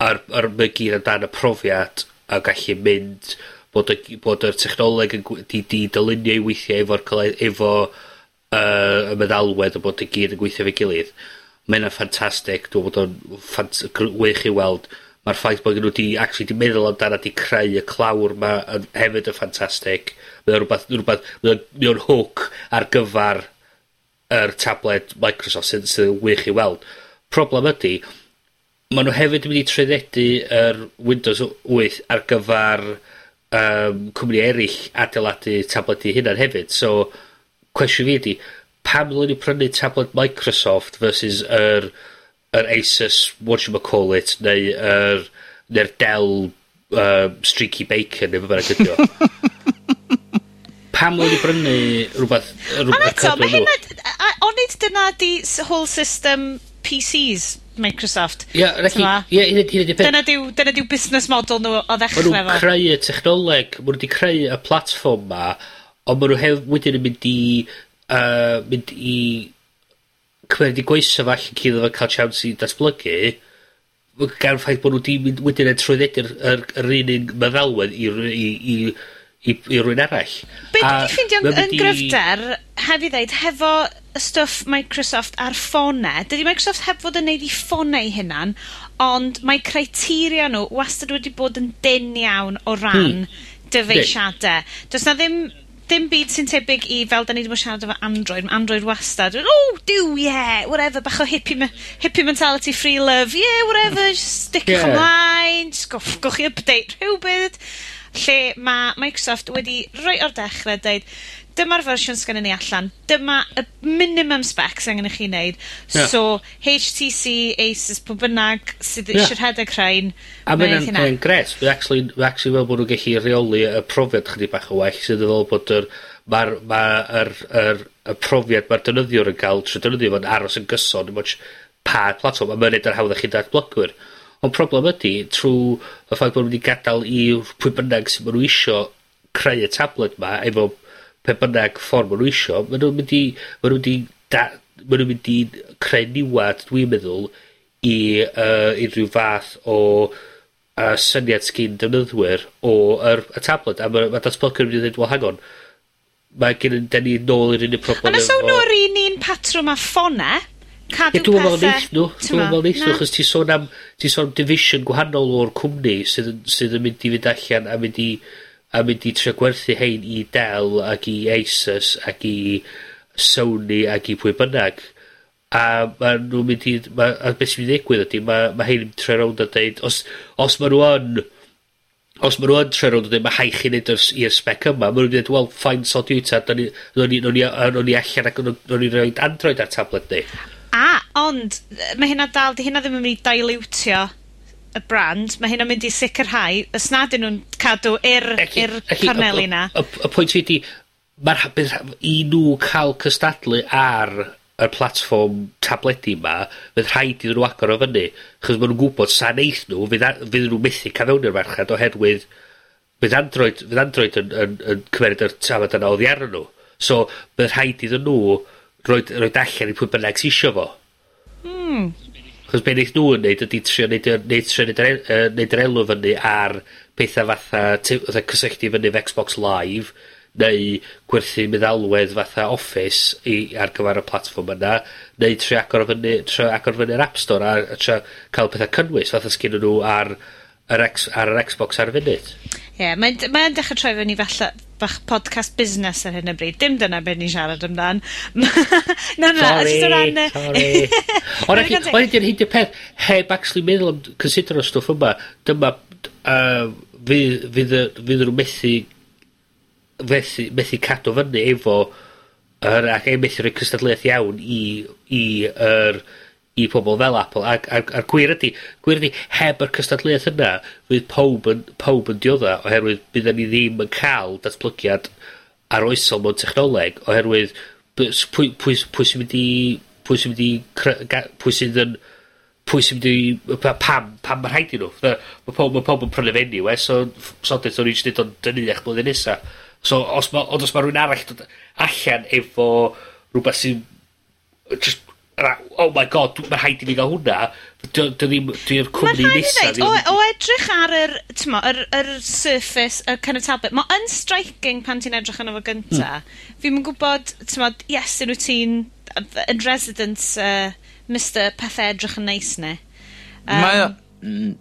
ar, ar, mygyr ar, ar, ar, ar, a gallu mynd, bod y bod y technoleg yn gwe- 'di 'di dylunio i weithio efo'r cyle- efo uh, y meddalwedd a bod y gyd yn gweithio fe gilydd, mae hynna'n ffantastig. dwi'n bod o'n ffant- gr- wych i weld. mae'r ffaith bod nhw 'di actually 'di meddwl amdano 'di creu y clawr 'ma yn hefyd yn ffantastig. Mae o'n rhywbeth, rhywbeth mae o'n mae o'n hwc ar gyfar yr tablet Microsoft sydd sydd yn wych i weld. Problem ydy Maen nhw hefyd yn mynd i trwyddedu yr Windows 8 ar gyfar um, cwmni eraill adeiladu tablet 'u hunan hefyd, so cwestiwn fi ydy, pam ddylen ni prynu tabled Microsoft versus yr yr Asus what you call it, neu yr neu'r Dell uh, streaky Bacon, neu beth bynnag ydi o? Pam ddylen ni prynu rhywbeth... rwbath... A eto ma' hynna... a ond nid dyna 'di s- whole system PCs Microsoft. Ie, rhaid i... Ie, hynny Dyna diw, dyna diw busnes model nhw o ddechrau fo. Ma' nhw'n creu y technoleg, ma' nhw wedi creu y platform ma, ond ma' nhw hef, wedyn yn mynd i, uh, mynd i cymryd i gweithio fo allan cyd o cael chance i datblygu, gan ffaith bod nhw wedi mynd wedyn yn trwyddedu'r yr, yr un un meddalwedd i, i, i i, i rwy'n arall. Be dwi wedi ffeindio yn, yn gryfder, heb i ddeud, hefo y stwff Microsoft ar ffonau, dydy Microsoft heb fod yn neud i ffonau hunan, ond mae criteria nhw wastad wedi bod yn dyn iawn o ran hmm. dyfeisiadau. Does na ddim dim byd sy'n tebyg i fel da ni wedi bod siarad efo Android. Mae Android wastad. Oh, do, yeah, whatever. Bach o hippie, hippie mentality, free love. Yeah, whatever. Just stick yeah. ymlaen. Just gwch, gwch chi update rhywbeth. Lle mae Microsoft wedi rhoi o'r dechrau dweud, dyma'r fersiwn sgennyn ni allan, dyma y minimum specs angen i chi wneud. Yeah. So, HTC, Asus, pwy bynnag sydd yeah. eisiau rhedeg rhain. A mae'n mae'n gret. Mae'n actually, mae actually fel bod nhw'n gallu reoli y profiad chydig bach o well sydd yn fel bod yr mae'r ma yr, yr, y profiad mae'r dynyddiwr yn cael trwy defnyddio fo'n aros yn gyson yn mwyn pa platform, a mae'n edrych hawdd chi'n datblygwyr. Ond problem ydy, trwy y ffaith bod nhw wedi gadael i pwy bynnag sy'n nhw isio creu y tablet ma efo pe bynnag ffordd maen nhw isio, maen nhw'n mynd i, maen nw'n mynd i da- ma' nw'n mynd i creu niwad, dwi'n meddwl, i uh, unrhyw fath o uh, syniad sgyn defnyddwyr o yr y tablet a mae ma' datblygwr yn mynd i ddweud, wel hang on mae gennyn 'dyn ni nôl i'r unig problem efo... A fysa hwnnw yr un un patrwm a ffona? E. Cadw pethe... Ie, dwi'n meddwl me'wl neith nw. Dw'm yn me'wl neith nw, achos ti sôn am, ti sôn am division gwahanol o'r cwmni sydd yn, sydd yn mynd i fynd allan a mynd i a mynd i trio gwerthu hein i Dell ac i Asus ac i Sony ac i pwy bynnag. A ma nhw'n mynd i... Ma, a beth sy'n mynd i ddigwydd ydy, mae ma hein yn tre rownd a deud, os, os ma nhw yn... Os ma nhw yn tre rownd a deud, mae hai chi neud i'r spec yma, ma nhw'n dweud, wel, ffain sod yw ta, o'n ni allan ac o'n i roed Android ar tablet ni. A, ond, mae hynna dal, di hynna ddim yn mynd i dailwtio y brand, mae hyn yn mynd i sicrhau, os nad dyn nhw'n cadw i'r corneli na. Y, y, y pwynt fi di, mae'r i nhw cael cystadlu ar y platform tabledi yma, fydd rhaid iddyn nhw agor o fyny, chos maen nhw'n gwybod sa'n eith nhw, fydd, fydd nhw methu canfewn i'r merched oherwydd bydd Android, bydd Android yn, yn, yn cymeryd yr tafod yna oddi arno nhw. So, bydd rhaid iddyn nhw roed, roed allan i pwy bynnag sy'n isio fo. Hmm, Chos be' wneud nw yn neud ydy trio neud y neud trio neud yr en- neud yr elw fyny ar pethau fatha tu- fatha cysylltu fyny efo Xbox Live neu gwerthu meddalwedd fatha Office i ar gyfer y platform yna neu trio agor o fyny trio agor fyny'r App Store a a trio cael pethau cynnwys fatha sgyn nhw ar yr ex, ar yr Xbox ar y funud. Ie, yeah, mae'n mae dechrau troi fyny falle bach podcast busnes ar hyn o bryd. Dim dyna beth ni'n siarad amdan. na, na, na. Sorry, na, sorry. Ond hyd y peth, heb actually meddwl am consider o stwff yma, dyma uh, fydd, fydd, fydd nhw methu, methu, methu cadw fyny efo yr, ac e methu rhoi cystadlaeth iawn i, i yr er, i pobl fel Apple. Ac, ac, a'r gwir ydy gwir ydy heb yr cystadleuaeth yna, fydd pob yn, pob yn diodda, oherwydd byddwn ni ddim yn cael datblygiad arloesol mewn technoleg, oherwydd pwy, pwy, pwy sy'n mynd i pwy sy'n mynd i pwy sy'n yn pwy sy'n mynd i pam pam mae rhaid i nhw? Mae pob, ma pob yn prynu fe anyway so sodeth o'n i'n dweud o'n dynnu eich blwyddyn nesa. So os mae ond os mae rhywun arall dod allan efo rhywbeth sy'n just ra- oh my god, dw- ma' rhaid i fi gael hwnna, dy o ddim, Mae'n cwmni nesa ddim... O, o edrych ar yr, t'mo, yr, yr surface, y kind of tablet, mae yn striking pan ti'n edrych arno fo gynta. Hmm. Fi'n gwybod, t'mo, yes, yn wyt ti'n yn residence uh, Mr Pethau Edrych yn Neis ne. Um, mae,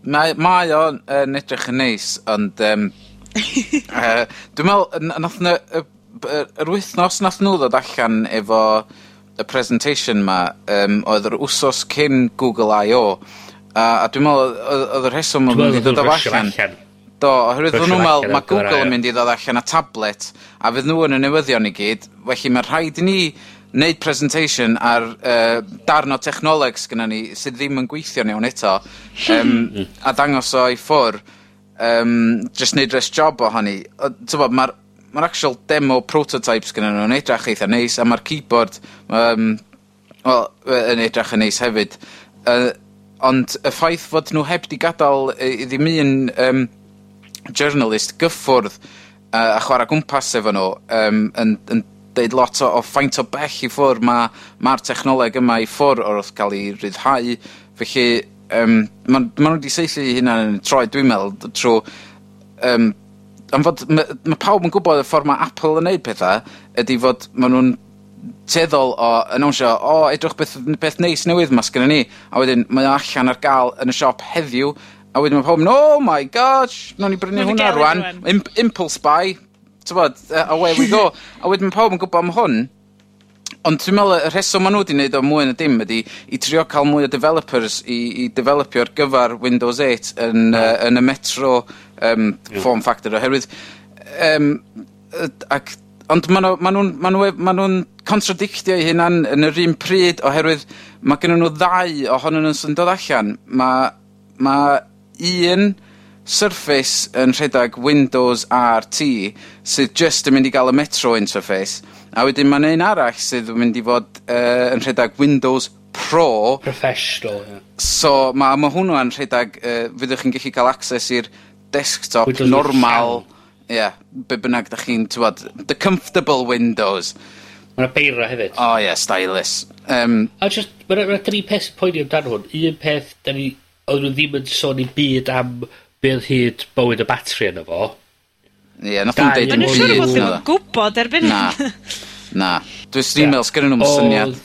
mae, mae o'n yn edrych yn neis, ond um, uh, dwi'n meddwl, nath y, yr wythnos nath nhw ddod allan efo y presentation ma um, oedd yr wsos cyn Google I.O. A, a dwi'n meddwl oedd y rheswm yn mynd i ddod o allan. Do, oherwydd fod nhw'n meddwl, mae Google yn mynd i ddod allan a tablet, a fydd nhw yn y newyddion i gyd, felly mae'n rhaid i ni wneud presentation ar uh, darn o technoleg gyda ni sydd ddim yn gweithio'n iawn eto um, a dangos o i ffwr um, just wneud res job o hynny. Mae'r ma'r actual demo prototypes gyda nhw'n edrach eitha neis, a mae'r keyboard um, well, yn edrach yn neis hefyd. Uh, ond y ffaith fod nhw heb di gadael i ddim un um, journalist gyffwrdd uh, a chwarae gwmpas efo nhw um, yn, yn deud lot o, o ffaint o bell i ffwr mae'r ma, technoleg yma i ffwr o'r wrth cael ei ryddhau. Felly, um, maen ma nhw wedi seithi hunan yn troi, dwi'n meddwl, trwy um, am fod, mae ma pawb yn gwybod y ffordd mae Apple yn neud pethau, ydy fod maen nhw'n teddol o annownsio, o, edrych beth, beth neis newydd mas gyda ni, a wedyn mae o allan ar gael yn y siop heddiw, a wedyn mae pawb yn, oh my gosh, nawn ni brynu hwnna rwan, Imp impulse buy, tybod, uh, away we go, a wedyn mae pawb yn gwybod am hwn, Ond dwi'n meddwl y rheswm maen nhw wedi wneud o mwy na dim ydy i trio cael mwy o developers i, i developio ar gyfer Windows 8 yn, uh, yn y metro um, form factor oherwydd um, ac ond maen nhw'n ma nhw, ma nhw, ma nhw e, contradictio i hynna'n yn yr un pryd oherwydd mae gen nhw ddau ohonyn nhw sy'n dod allan. Mae ma un Surface yn rhedeg Windows RT sydd just yn mynd i gael y Metro interface a wedyn mae'n un arall sydd yn mynd i fod uh, yn rhedeg Windows Pro Professional yeah. so mae ma hwnnw yn rhedeg uh, fyddwch chi'n gallu cael access i'r desktop Windows normal, ie, yeah, be bynnag da chi'n, tywod, the comfortable windows. Mae'n beira hefyd. O oh, ie, yeah, stylus. Um, a just, mae'n ma dri peth poeni amdano hwn. Un peth, da ni, oedden nhw ddim yn sôn i byd am bydd hyd bywyd y batri yna fo. Ie, yeah, nath nhw'n deud yn hyd. Yn siŵr bod gwybod erbyn Na, na. Dwi'n yeah. e-mail, sgynnu nhw'n syniad.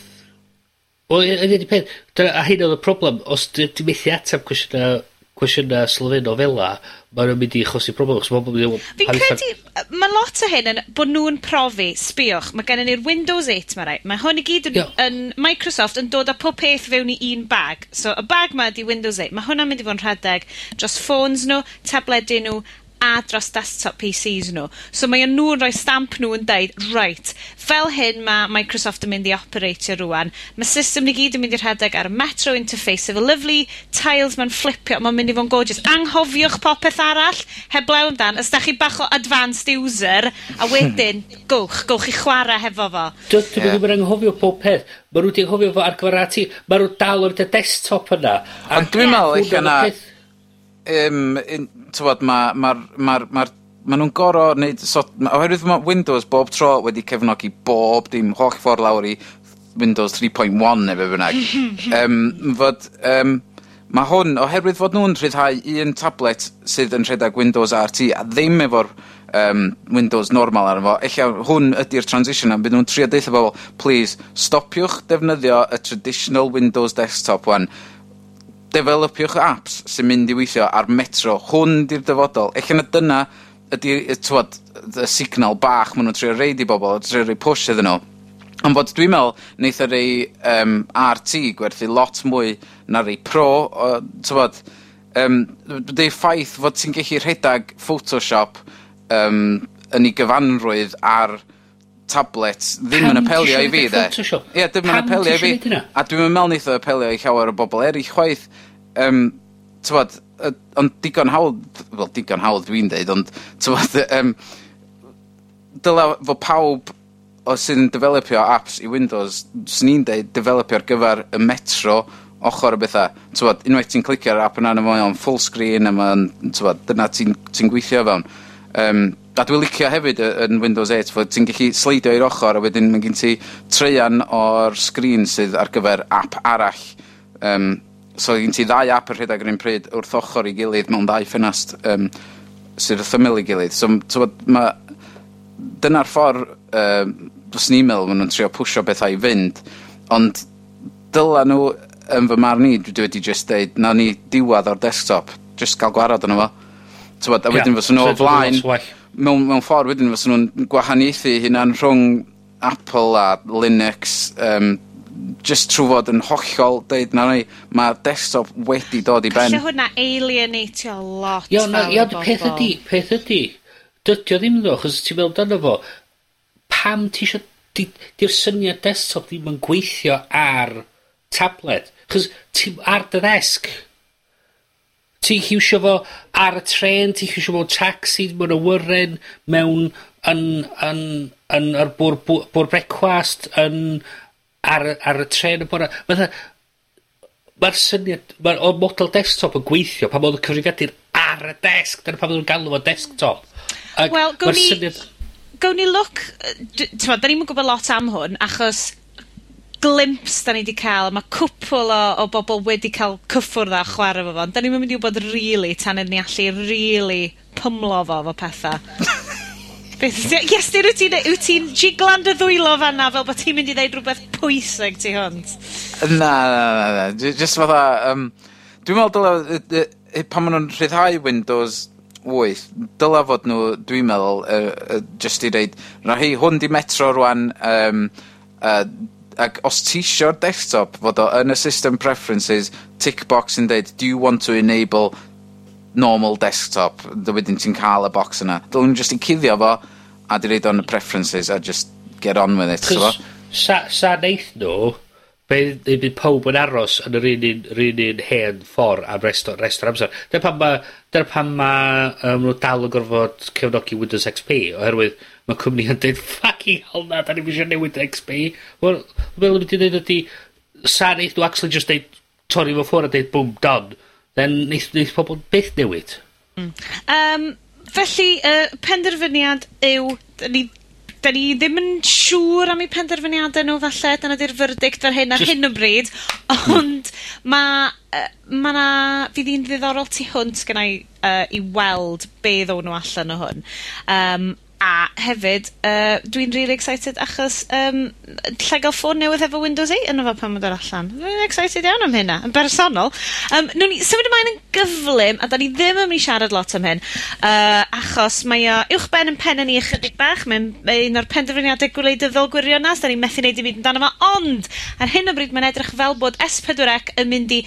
Wel, ydy'n peth, a hyn oedd y problem, os dwi'n methu atab cwestiynau cwestiyna sylfaenol fela, mae nhw'n mynd i chosi problem. Fi'n credu, mae lot o hyn yn bod nhw'n profi, sbiwch, mae gennyn ni'r Windows 8 mae rai. Mae hwn i gyd yn, yn Microsoft yn dod â pob peth fewn i un bag. So, y bag 'ma di Windows 8. mae hwnna'n mynd i fod yn rhedeg dros ffôns nhw, tabledu nhw, a dros desktop PCs nhw. So mae nhw'n rhoi stamp nhw yn deud, right, fel hyn ma' Microsoft yn mynd i operatio rwan, mae system ni gyd yn mynd i rhedeg ar y Metro interface efo lovely tiles ma'n flipio, mae'n mynd i fo'n gorgeous. Anghofiwch popeth arall, heblaw amdan, os da chi bach o advanced user, a wedyn, hmm. gowch, gowch i chwarae hefo fo. Dwi'n yeah. ddim anghofio pob peth. Mae nhw wedi anghofio fo ar gyfer ati. Mae nhw dal o'r desktop yna. Ond dwi'n meddwl eich yna... Um, tywod, mae'r ma, ma, ma, ma nhw'n goro wneud... So, oherwydd mae Windows bob tro wedi cefnogi bob dim holl ffordd lawr i Windows 3.1 neu be bynnag. um, fod, um, mae hwn, oherwydd fod nhw'n rhyddhau un tablet sydd yn rhedeg Windows RT a ddim efo'r um, Windows normal arno fo, ella hwn ydy'r transition a bydd nhw'n trio deitha bobl, please, stopiwch defnyddio y traditional Windows desktop one defelypiwch apps sy'n mynd i weithio ar metro. Hwn di'r dyfodol. Eich yna dyna ydy, tywod, y signal bach maen nhw'n trio reid i bobl, trio reid push iddyn nhw. Ond bod dwi'n meddwl, wneith yr ei um, RT gwerthu lot mwy na'r ei pro, o, tywod, um, dwi'n ffaith fod ti'n gallu rhedeg Photoshop um, yn ei gyfanrwydd ar tablet ddim yn apelio i fi, de. Ie, ddim yn apelio i fi. A dwi'n meddwl wneud o apelio i llawer o bobl eraill chwaith. Um, tywad, ond digon hawdd, wel, digon hawdd dwi'n deud, ond tywad, um, dyla fo pawb o sy'n developio apps i Windows, sy'n ni'n deud, developio ar gyfer y metro, ochr o bethau. Tywad, unwaith ti'n clicio ar app yna, mae o'n full screen, a mae'n, tywad, dyna ti'n ti gweithio fewn. Um, a dwi'n licio hefyd yn Windows 8 fod ti'n gallu sleidio i'r ochr a wedyn mae gen ti treian o'r sgrin sydd ar gyfer app arall. Um, so gen ti ddau app yn rhedeg yr un pryd wrth ochr i gilydd mewn ddau ffenast um, sydd wrth ymyl i gilydd. So, so ma, dyna'r ffordd uh, dros ni'n meddwl maen nhw'n trio pwysio bethau i fynd ond dyla nhw yn fy marn i dwi wedi just deud na ni diwad o'r desktop just gael gwarad yno fo. Tywod, a wedyn yeah, fos nhw o flaen, mewn, mewn ffordd wedyn fos nhw'n gwahaniaethu hynna'n rhwng Apple a Linux, um, just trwy fod yn hollol deud na ni, mae desktop wedi dod i ben. Alla hwnna alienatio lot Ia, na, ia, peth ydi, peth ydi. Dydio ddim ddo, chos ti'n meddwl dyna fo, pam ti eisiau, di'r di syniad desktop ddim yn gweithio ar tablet. Chos ti ar dy ddesg, ti hiwsio fo ar y tren, ti hiwsio iwsio fo mewn tacsis, mewn awyren, mewn, yn, yn, yn ar bwr' bw- bwr' brecwast, yn, ar y, ar y tren y bora. Mae'r ma'r syniad, mae'r o'r model desktop yn gweithio pan oedd y cyfrifiadur ar y desg. Dyna pan oedd nhw'n galw fo desktop. Ac Wel, gown ni... Syniad... Gawn ni look... T'mod, da ni'n yn gwybod lot am hwn, achos glimps da ni wedi cael, mae cwpl o o bobl wedi cael cyffwrdd a chwarae efo fo, ond 'dan ni'm mynd i wybod rili tan yn ni allu rili pymlo fo efo petha. Iestyn, wyt ti'n, wyt ti'n jiglan dy ddwylo fanna fel bod ti'n mynd i ddeud rhywbeth pwysig ti hwnt? Na, na, na, na. Just fatha, um, dwi'n meddwl dyla, pan maen nhw'n rhyddhau Windows 8, dyla fod nhw, dwi'n meddwl, uh, uh, just i reid, na hi, hwn di metro rwan, um, uh, ac os ti isio'r desktop fod o yn y system preferences tick box yn deud do you want to enable normal desktop? Dy wedyn ti'n cael y box yna. Dylwn just i cuddio fo a di reid o'n y preferences a just get on with it so sa, sa neith nhw be, be, be pawb yn aros yn yr un un, yr un, un hen ffordd am rest, rest o'r amser. Dyna pan ma dyna pan ma um, nhw dal yn gorfod cefnogi Windows XP oherwydd mae cwmni yn dweud, fucking hell na da ni'm eisiau newid XP. Wel, fel wedi dweud ydy, ydi, 'sa neith nw actually just deud, torri fo ffwrdd a deud boom done. Then neith neith pobl byth newid. Hmm. Yym, felly uh, penderfyniad yw da ni da ni ddim yn siŵr am eu penderfyniadau nhw falle, dyna 'di'r verdict ar hyn ar Just... hyn o bryd, hmm. ond mae uh, ma' 'na... Fydd hi'n ddiddorol tu hwnt gennai uh, i weld be ddown nhw allan o hwn. Um, A hefyd, uh, dwi'n really excited achos um, lle gael ffôn newydd efo Windows 8 yn fo pan mae'n dod allan. Dwi'n excited iawn am hynna, yn bersonol. Um, newn ni symud ymlaen yn gyflym, a da ni ddim yn mynd i siarad lot am hyn, uh, achos mae o uwch ben 'yn penne ni ychydig bach. mae'n mae un o'r penderfyniadau gwleidyddol gwirionedd. da ni'n methu neud i byd amdano fo, ond, ar hyn o bryd mae'n edrych fel bod S4C yn mynd i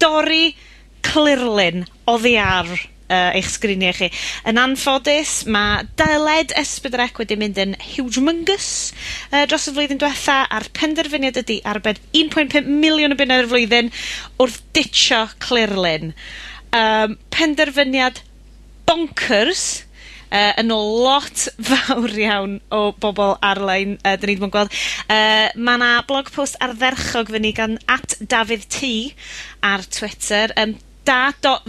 dorri clirlun oddi ar uh, eich sgriniau chi. Yn anffodus, mae deled es pedwar wedi mynd yn hugemongous uh, dros y flwyddyn diwetha, a'r penderfyniad ydy arbed un point pump miliwn o bunnoedd y flwyddyn wrth ditio clirlun. Um, penderfyniad bonkers, uh, yn ôl lot fawr iawn o bobl ar-lein uh, 'dyn ni ddim yn gweld. Uh, mae 'na blog post ardderchog fyny gan at Dafydd T ar Twitter yym da dot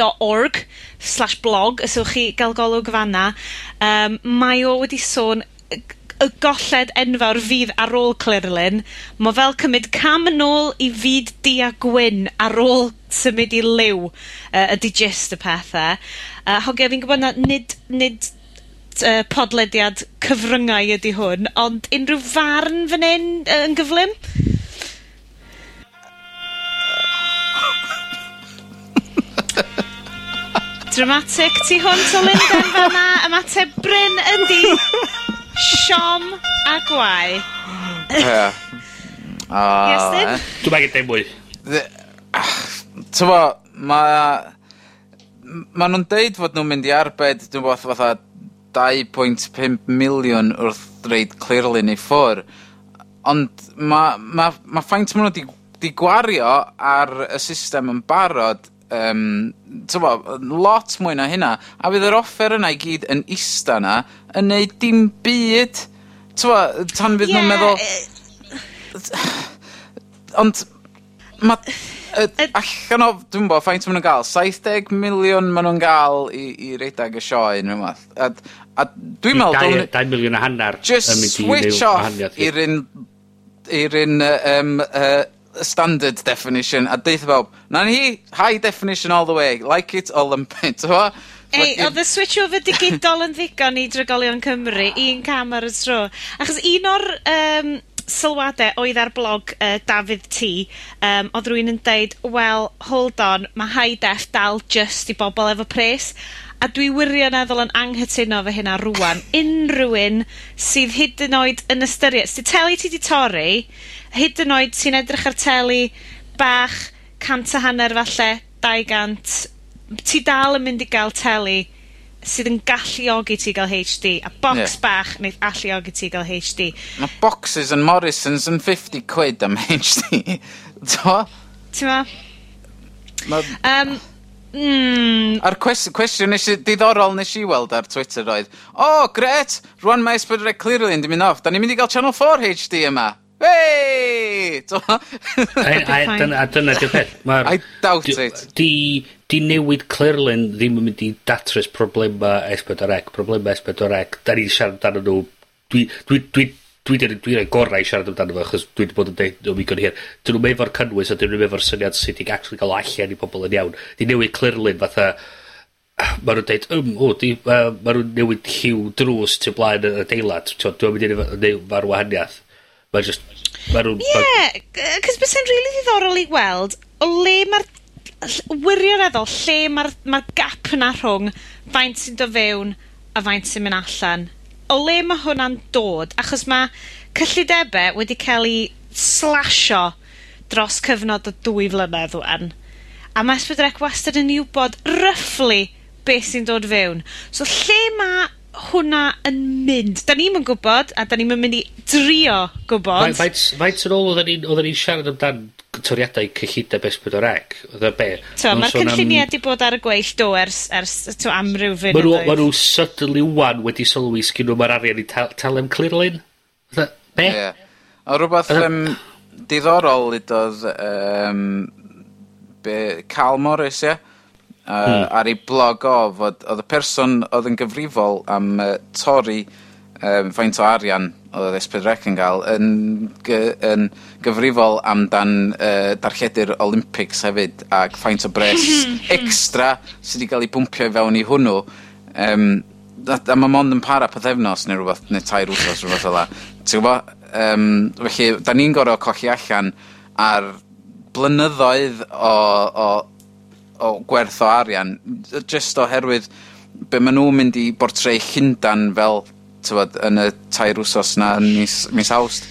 dot org slash blog os ewch chi gael golwg fanna. Um, mae o wedi sôn y y golled enfawr fydd ar ôl curlin. Mae fel cymryd cam yn ôl i fyd di a gwyn ar ôl symud i liw uh, ydi gist y pethau. Uh, hogia fi'n gwybod na nid nid uh, podlediad cyfryngau ydy hwn, ond unrhyw farn fan hyn uh, yn gyflym? Dramatic tu hwn to Lundain fanna. Ymateb Bryn ydi siom a gwai. Ie. Iestyn? Ah. Dwi'n magen dim mwy. Ah, Tyfo, mae... Mae nhw'n deud fod nhw'n mynd i arbed, dwi'n bod fatha 2.5 miliwn wrth dreid clirlun i ffwr. Ond mae ma, ma ffaint maen nhw wedi gwario ar y system yn barod um, tywa, lot mwy na hynna. A fydd yr offer yna i gyd yn ista yna yn neud dim byd. Tywa, tan fydd yeah. nhw'n meddwl... Ond, ma, y, Allan o, dwi'n bod, ffaint maen nhw'n gael? 70 miliwn maen nhw'n gael i, i redag y sioe yn yma. A, a dwi'n meddwl... 2 miliwn a hanner. Just switch off i'r un... i'r un... Uh, Um, uh, standard definition a deith bob na ni, high definition all the way, like it or lump it, o? Ei, oedd y switch over digidol yn ddigon i drigolion Cymru, un cam ar y tro. Achos un o'r um, sylwadau oedd ar blog uh, Dafydd T, um, oedd rwy'n yn deud, well, hold on, mae high def dal just i bobl efo pres. A dwi wirioneddol yn anghytuno fy hynna rwan. Unrhyw un sydd hyd yn oed yn ystyried, sydd teli ti di torri, hyd yn oed sy'n edrych ar teli bach, cant a hanner falle, dau gant, ti dal yn mynd i gael teli sydd yn galluogi ti gael HD, a box yeah. bach neu alluogi ti gael HD. Mae boxes yn Morrison's yn 50 quid am HD. Do? Ti'n ma? ma... Um, Mm. A'r cwestiwn, cwestiwn nes i, diddorol nes i weld ar Twitter oedd, o, oh, gret, rwan mae Esbydrec Clearly yn mynd off, da ni'n mynd i gael Channel 4 HD yma. Hei! A dyna di'r peth. I doubt it. Di, di newid Clerlyn ddim yn mynd i datrys problema S4C. Problema S4C, da ni siarad amdano nhw. Dwi, dwi, dwi, dwi dwi, dwi rhaid gorau i siarad amdano fo, achos dwi wedi bod yn dweud o mi gwn hir. Dyn nhw'n efo'r cynnwys a dyn nhw'n efo'r syniad sydd wedi actually cael allan i pobl yn iawn. Di newid Clerlyn fatha, ma nhw'n dweud, ym, o, di, ma, ma nhw'n newid lliw drws tu blaen y deilad. Dwi'n mynd i neud farwahaniaeth. Mae just Ie, yeah, cos bys e'n rili ddiddorol i weld o le mae'r wirioneddol, lle mae'r ma gap yna rhwng faint sy'n do fewn a faint sy'n mynd allan. O le mae hwnna'n dod, achos mae cyllidebau wedi cael ei slasio dros cyfnod o dwy flynedd wan. A mae Ysbydrec wastad yn ei wybod ryfflu beth sy'n dod fewn. So lle mae hwnna yn mynd? Da ni'm yn gwybod, a da ni'm yn mynd i drio gwybod. Faint, faint yn ôl oedden ni'n ni, ni siarad amdan toriadau cyllideb S4C? Oedd e be? So, mae'r cynlluniau wedi bod ar y gweill do ers, ers to amryw fyn. Mae nhw, ma nhw suddenly wan wedi sylwi sgyn nhw mae'r arian i tal, talem clirlun. Be? Yeah. A rhywbeth um, diddorol i um, be, Cal Morris, ie? Yeah? uh, ar ei blog o fod oedd y person oedd yn gyfrifol am uh, torri um, faint o arian oedd S4C yn gael yn, gy, yn gyfrifol amdan uh, darlledu'r Olympics hefyd ac faint o bres extra sydd wedi cael ei bwmpio i fewn i hwnnw. Um, a, a mae mond yn para pethefnos neu rhywbeth neu tair wrthos rhywbeth fel ti'n gwybod um, felly da ni'n gorau colli allan ar blynyddoedd o, o, o gwerth o arian, just oherwydd be maen nhw'n mynd i bortreu Llundan fel tywed, yn y tair wsos na yn mis, mis awst.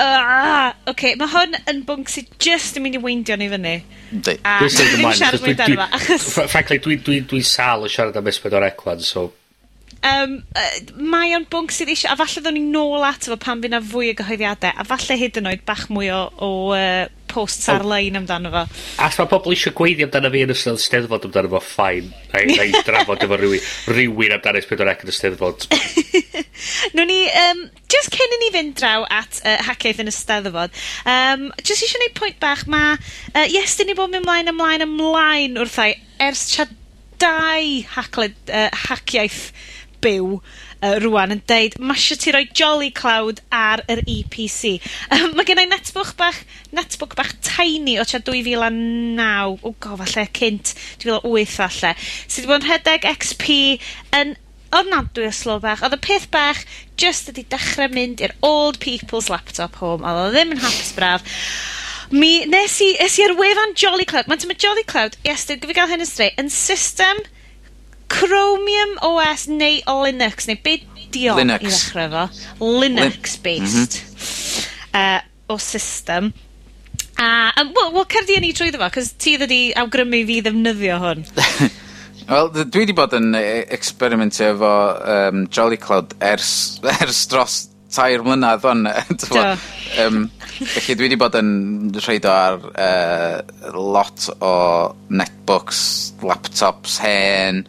Uh, okay, mae hwn yn bwnc sydd just yn mynd i weindio ni fyny. Di. A dwi'n siarad mwy dan yma. Frankly, dwi'n dwi, dwi sal yn siarad am Esbyd o'r Eclan, so um, uh, mae o'n bwnc sydd eisiau, a falle ddwn ni nôl ato fo pan fydd na fwy o gyhoeddiadau, a falle hyd yn oed bach mwy o, o uh, posts ar-lein amdano fo. As mae pobl eisiau gweiddi amdano fi yn ystod steddfod amdano fo, ffain. Na i drafod efo rhywun, rhywun amdano S4C yn y steddfod. Nw'n ni, um, just cyn i ni fynd draw at uh, hackeith yn y steddfod, um, just eisiau gwneud pwynt bach, mae uh, yes, dyn ni bod mynd ymlaen, ymlaen, ymlaen wrthau ers chat dau hacled, uh, haciaeth byw uh, rwan yn deud mae eisiau ti roi Jolly Cloud ar yr EPC. Um, mae Yym ma' netbook bach, netbook bach tiny o tua 2009, o go falle cynt dwy fil a wyth falle, sydd wedi bod yn rhedeg XP yn ofnadwy o slo bach. Oedd y peth bach just ydi dechrau mynd i'r old people's laptop home, Oedd o ddim yn hapus braf. Mi, nes i, es i ar wefan Jolly Cloud. Mae'n tyma Jolly Cloud, yes, dwi'n gyfi gael hyn yn straight, yn system Chromium OS neu Linux, neu be dio Linux. i ddechrau fo? Linux-based. Uh, o system. A, um, wel, wel cerdi ni trwy fo, cos ti ddod i awgrymu fi ddefnyddio hwn. Wel, dwi wedi bod yn e, experimentio efo um, Jolly Cloud ers, ers dros tair mlynedd o'n... um, felly dwi wedi bod yn rhaid ar uh, lot o netbooks, laptops, hen,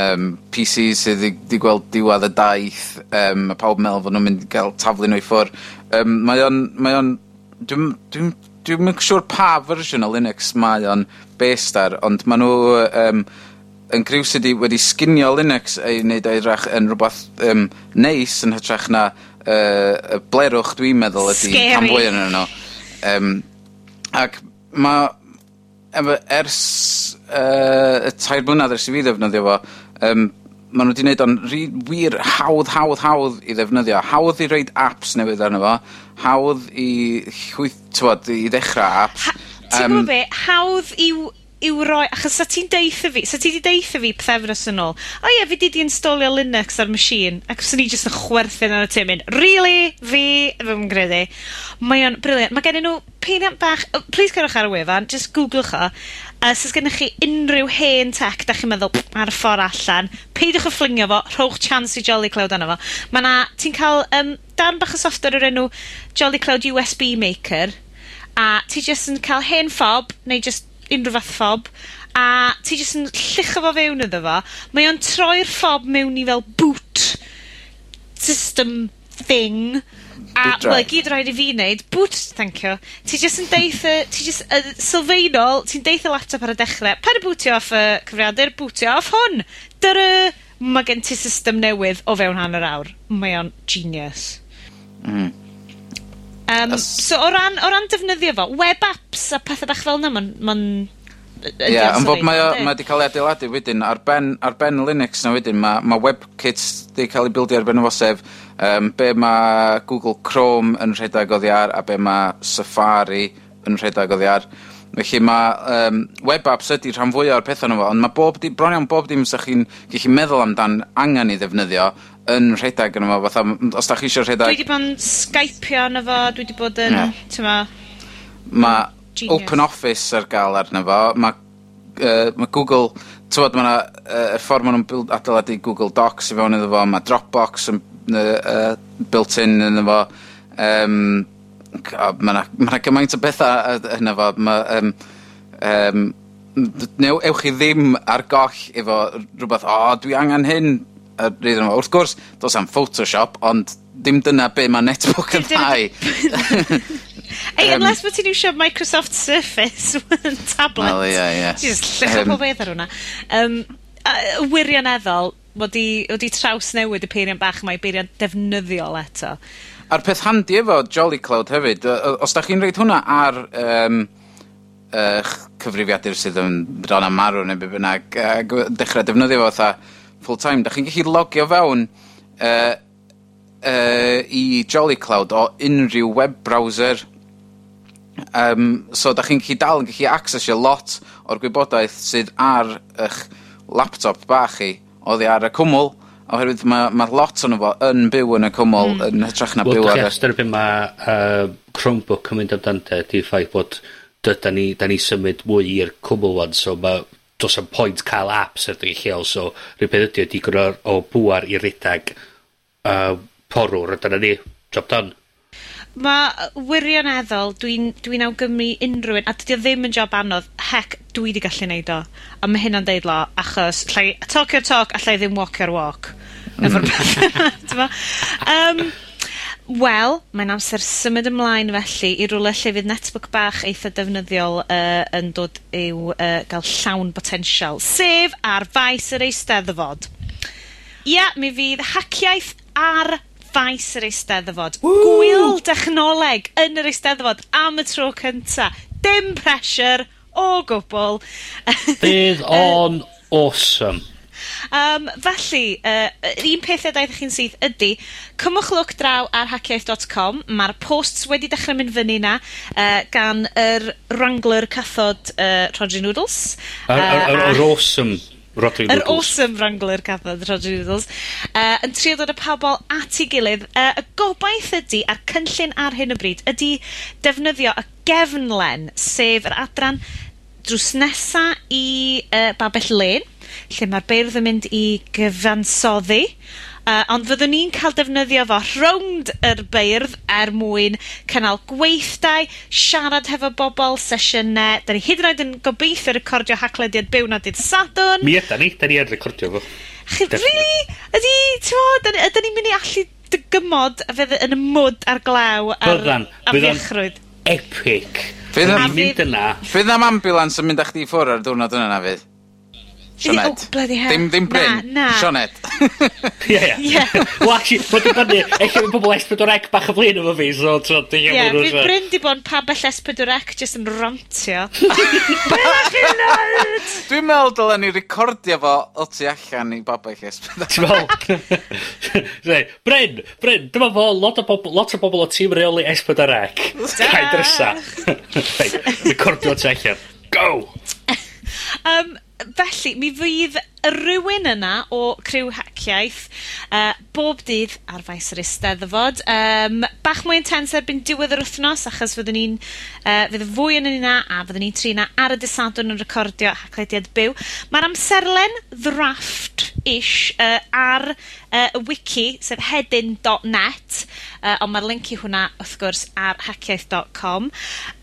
um, PC sydd wedi gweld diwedd y daith, um, a pawb meddwl fod nhw'n mynd i gael taflu nhw i ffwr. Um, mae o'n... Mae on, dwi'n dwi, dwi, dwi siŵr pa fersiwn o Linux mae o'n based ar, ond maen nhw um, yn griw sydd wedi wedi sginio Linux ei wneud o'i rach yn rhywbeth um, neis yn hytrach na uh, blerwch dwi'n meddwl ydy Scary. fwy yn nhw. Um, ac mae ers uh, y tair blynedd ers i fi ddefnyddio fo, um, maen nhw wedi gwneud o'n wir hawdd, hawdd, hawdd i ddefnyddio. Hawdd i reid apps newydd arno fo, hawdd i chwyth, tywod, i ddechrau apps. Ha, ti'n um, gwybod be, hawdd i'w i'w roi, achos sa ti'n deitha fi, sa ti di deitha fi pethefnos yn ôl, o ie, fi di di installio Linux ar machine, ac os ni jyst yn chwerthin ar y tîm mynd, really, fi, fy mgredi. Mae o'n briliant. Mae gen nhw peiriant bach, oh, please cerwch ar y wefan, just googlwch o, Uh, os gennych chi unrhyw hen tech da chi'n meddwl ar y ffordd allan, peidiwch â fflingio fo, rhowch chance i Jolly Cloud arno fo. Mae 'na... Ti'n cael um, darn bach o soffter o'r enw Jolly Cloud USB Maker, a ti jyst yn ca'l hen ffob, neu jyst unrhyw fath ffob, a ti jyst yn llucho fo fewn iddo fo. Mae o'n troi'r ffob mewn i fel boot system thing, A, wel, gyd rhaid i fi wneud, boots, thank you, ti jyst yn deitha, ti jyst uh, sylfaenol, ti'n deitha laptop ar y dechrau. Pan y bwtio off y cyfriadur, bwtio off hwn. Dyra, mae gen ti system newydd o fewn hanner awr. Mae o'n genius. Mm. Um, As... So, o ran, o ran defnyddio fo, web apps a pethau bach fel yna, mae'n... Ma Ie, yeah, yn bod mae wedi cael ei adeiladu wedyn, ar ben, ar ben Linux na wedyn, mae ma webkits wedi cael ei bildio ar ben o fo, sef um, be mae Google Chrome yn rhedeg oddi ar a be mae Safari yn rhedeg oddi ar. Felly mae um, web apps ydy rhan fwy o'r pethau nhw, ond mae bob dim, bron iawn bob dim sy'ch chi'n gallu meddwl amdan angen i ddefnyddio yn rhedeg yn fo, fatha, os da chi eisiau rhedeg... Dwi wedi bod yn Skypeio yno fo, dwi wedi bod yn, yeah. tyma... Mae Open Office ar gael arno fo, mae uh, ma Google, tywod, mae yna uh, ffordd maen nhw'n adeiladu Google Docs i fewn iddo fo, mae Dropbox yn uh, built-in yn efo. Um, mae yna ma gymaint o bethau yn efo. Ma, um, um, New, ewch chi ddim ar goll efo rhywbeth, o, oh, dwi angen hyn. Wrth gwrs, dos am Photoshop, ond dim dyna be mae netbook yn ddau. Ei, unless bod ti'n iwsio Microsoft Surface yn tablet. Wel, ie, ie. Just llych llyfo pob beth ar hwnna. Um, wirioneddol, mod i, traws newid y peiriant bach mae i beiriant defnyddiol eto. A'r peth handi efo Jolly Cloud hefyd, os da chi'n reid hwnna ar um, uh, cyfrifiadur sydd yn bron am marw neu be bynnag, uh, dechrau defnyddio fo fatha full time, da chi'n gallu logio fewn uh, uh, i Jolly Cloud o unrhyw web browser. Um, so, da chi'n gallu dal yn gallu accessio lot o'r gwybodaeth sydd ar eich laptop bach chi oddi ar y cwmwl, oherwydd mae ma lot o'n fo yn byw yn y cwmwl mm. yn hytrach na well, byw ar y... Wel, dyna beth mae uh, Chromebook yn mynd amdante, di ffaith bod dyda ni, da ni symud mwy i'r cwmwl wan, so mae dos am pwynt cael apps ar dy lleol, so rhywbeth ydy ydy gwrdd o bwar i redag uh, porwr, a dyna ni, job done ma' wirioneddol dwi'n, dwi awgrymu unrhyw un, a dydi o ddim yn job anodd. Heck, dwi wedi gallu neud o, a mae hynna'n deud lo, achos llai, talk your talk allai ddim walk your walk. efo'r mm. petha 'ma, wel, mae'n amser symud ymlaen felly i rwle lle fydd netbook bach eitha defnyddiol uh, yn dod i'w uh, gael llawn potensial, sef ar faes yr Eisteddfod. Ia, mi fydd haciaeth ar faes yr eisteddfod. Gwyl dechnoleg yn yr eisteddfod am y tro cynta. Dim pressure o gwbl. Bydd o'n awesome. Um, felly, uh, un peth edaeth chi'n syth ydy, cymwch lwc draw ar hackiaeth.com. Mae'r posts wedi dechrau mynd fyny na uh, gan yr Wrangler cathod uh, Roger Noodles. Yr uh, awesome Rodri Yr awesome Wrangler cathod Rodri Noodles. Uh, yn trio dod y pobl at ei gilydd. Uh, y gobaith ydy, a'r cynllun ar hyn o bryd, ydy defnyddio y gefnlen, sef yr adran drws nesa i uh, Babell Lane, lle mae'r beirdd yn mynd i gyfansoddi, Uh, ond fyddwn ni'n cael defnyddio fo rownd yr beirdd er mwyn cynnal gweithdai, siarad hefo bobl, sesiynau. Da ni hyd yn oed yn gobeithio recordio hachlediad byw 'na dydd Sadwn. Mi ydan ni. da ni yn recordio fo. Chi rili? Ydi, t'mod, ydyn, ydyn ni'n mynd i allu dygymod a fydd yn y mwd a'r glaw a'r Byddan. amgylchrwydd? epic. Fydd am... mynd yna. Fydd am ambulance yn mynd â chdi ffwrdd ar diwrnod yna na fydd? Sioned. Oh, bloody hell. Ddim, ddim Bryn. Na, na. Sioned. Ie, ie. Wel, actually, mae'n dibynnu. Eich bod pobl S4C bach o flin efo fi, so... Ie, yeah, fydd Bryn di bod pa bell S4C jyst yn rantio. Dwi'n meddwl dylen ni recordio fo o tu allan i babell S4C. Ti'n meddwl? Bryn, Bryn, dyma fo lot o bobl, lot o bobl o tîm reoli S4C. Cai drysa. Recordio o tu allan. Go! um, felly, mi fydd rhywun yna o criw heciaeth uh, bob dydd ar faes yr Eisteddfod. Um, bach mwy intens erbyn diwedd yr wythnos, achos fyddwn ni'n, uh, fydd fwy yn yna a fyddwn ni'n trina ar y dysadwn yn recordio haclediad byw. Mae'r amserlen ddrafft-ish uh, ar uh, wiki, sef hedyn.net, uh, ond mae'r link i hwnna, wrth gwrs, ar hackiaeth.com.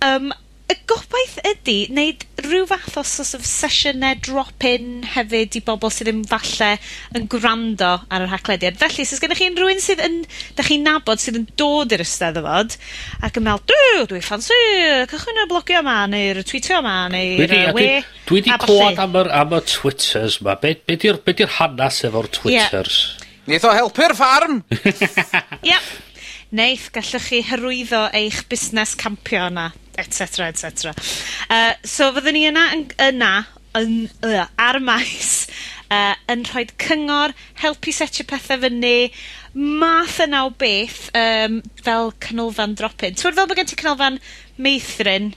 Um, y gobaith ydy, wneud rhyw fath o so't of sesiynau drop in hefyd i bobl sydd ddim falle yn gwrando ar yr rhaglediad. Felly, os gennych chi unrywun sydd yn, da chi'n nabod sydd yn dod i'r ysteddfod, ac yn meddwl, dw dwi ffansi cychwyn y blogio yma, neu'r tweetio yma, neu'r yy we, a ballu. Dwi 'di clywad am yr am y Twitters 'ma. Be' be' 'di'r be' 'di'r hanas efo'r Twitters? Ie. Neith o helpu'r ffarm! yep neith gallwch chi hyrwyddo eich busnes campio yna, etc, etc. Uh, so fyddwn ni yna yn, yna yn, uh, ar y maes uh, yn rhoi cyngor, helpu setio pethau fyny, math yna o beth um, fel canolfan drop-in. Ti'n fel bod gen ti canolfan meithrin,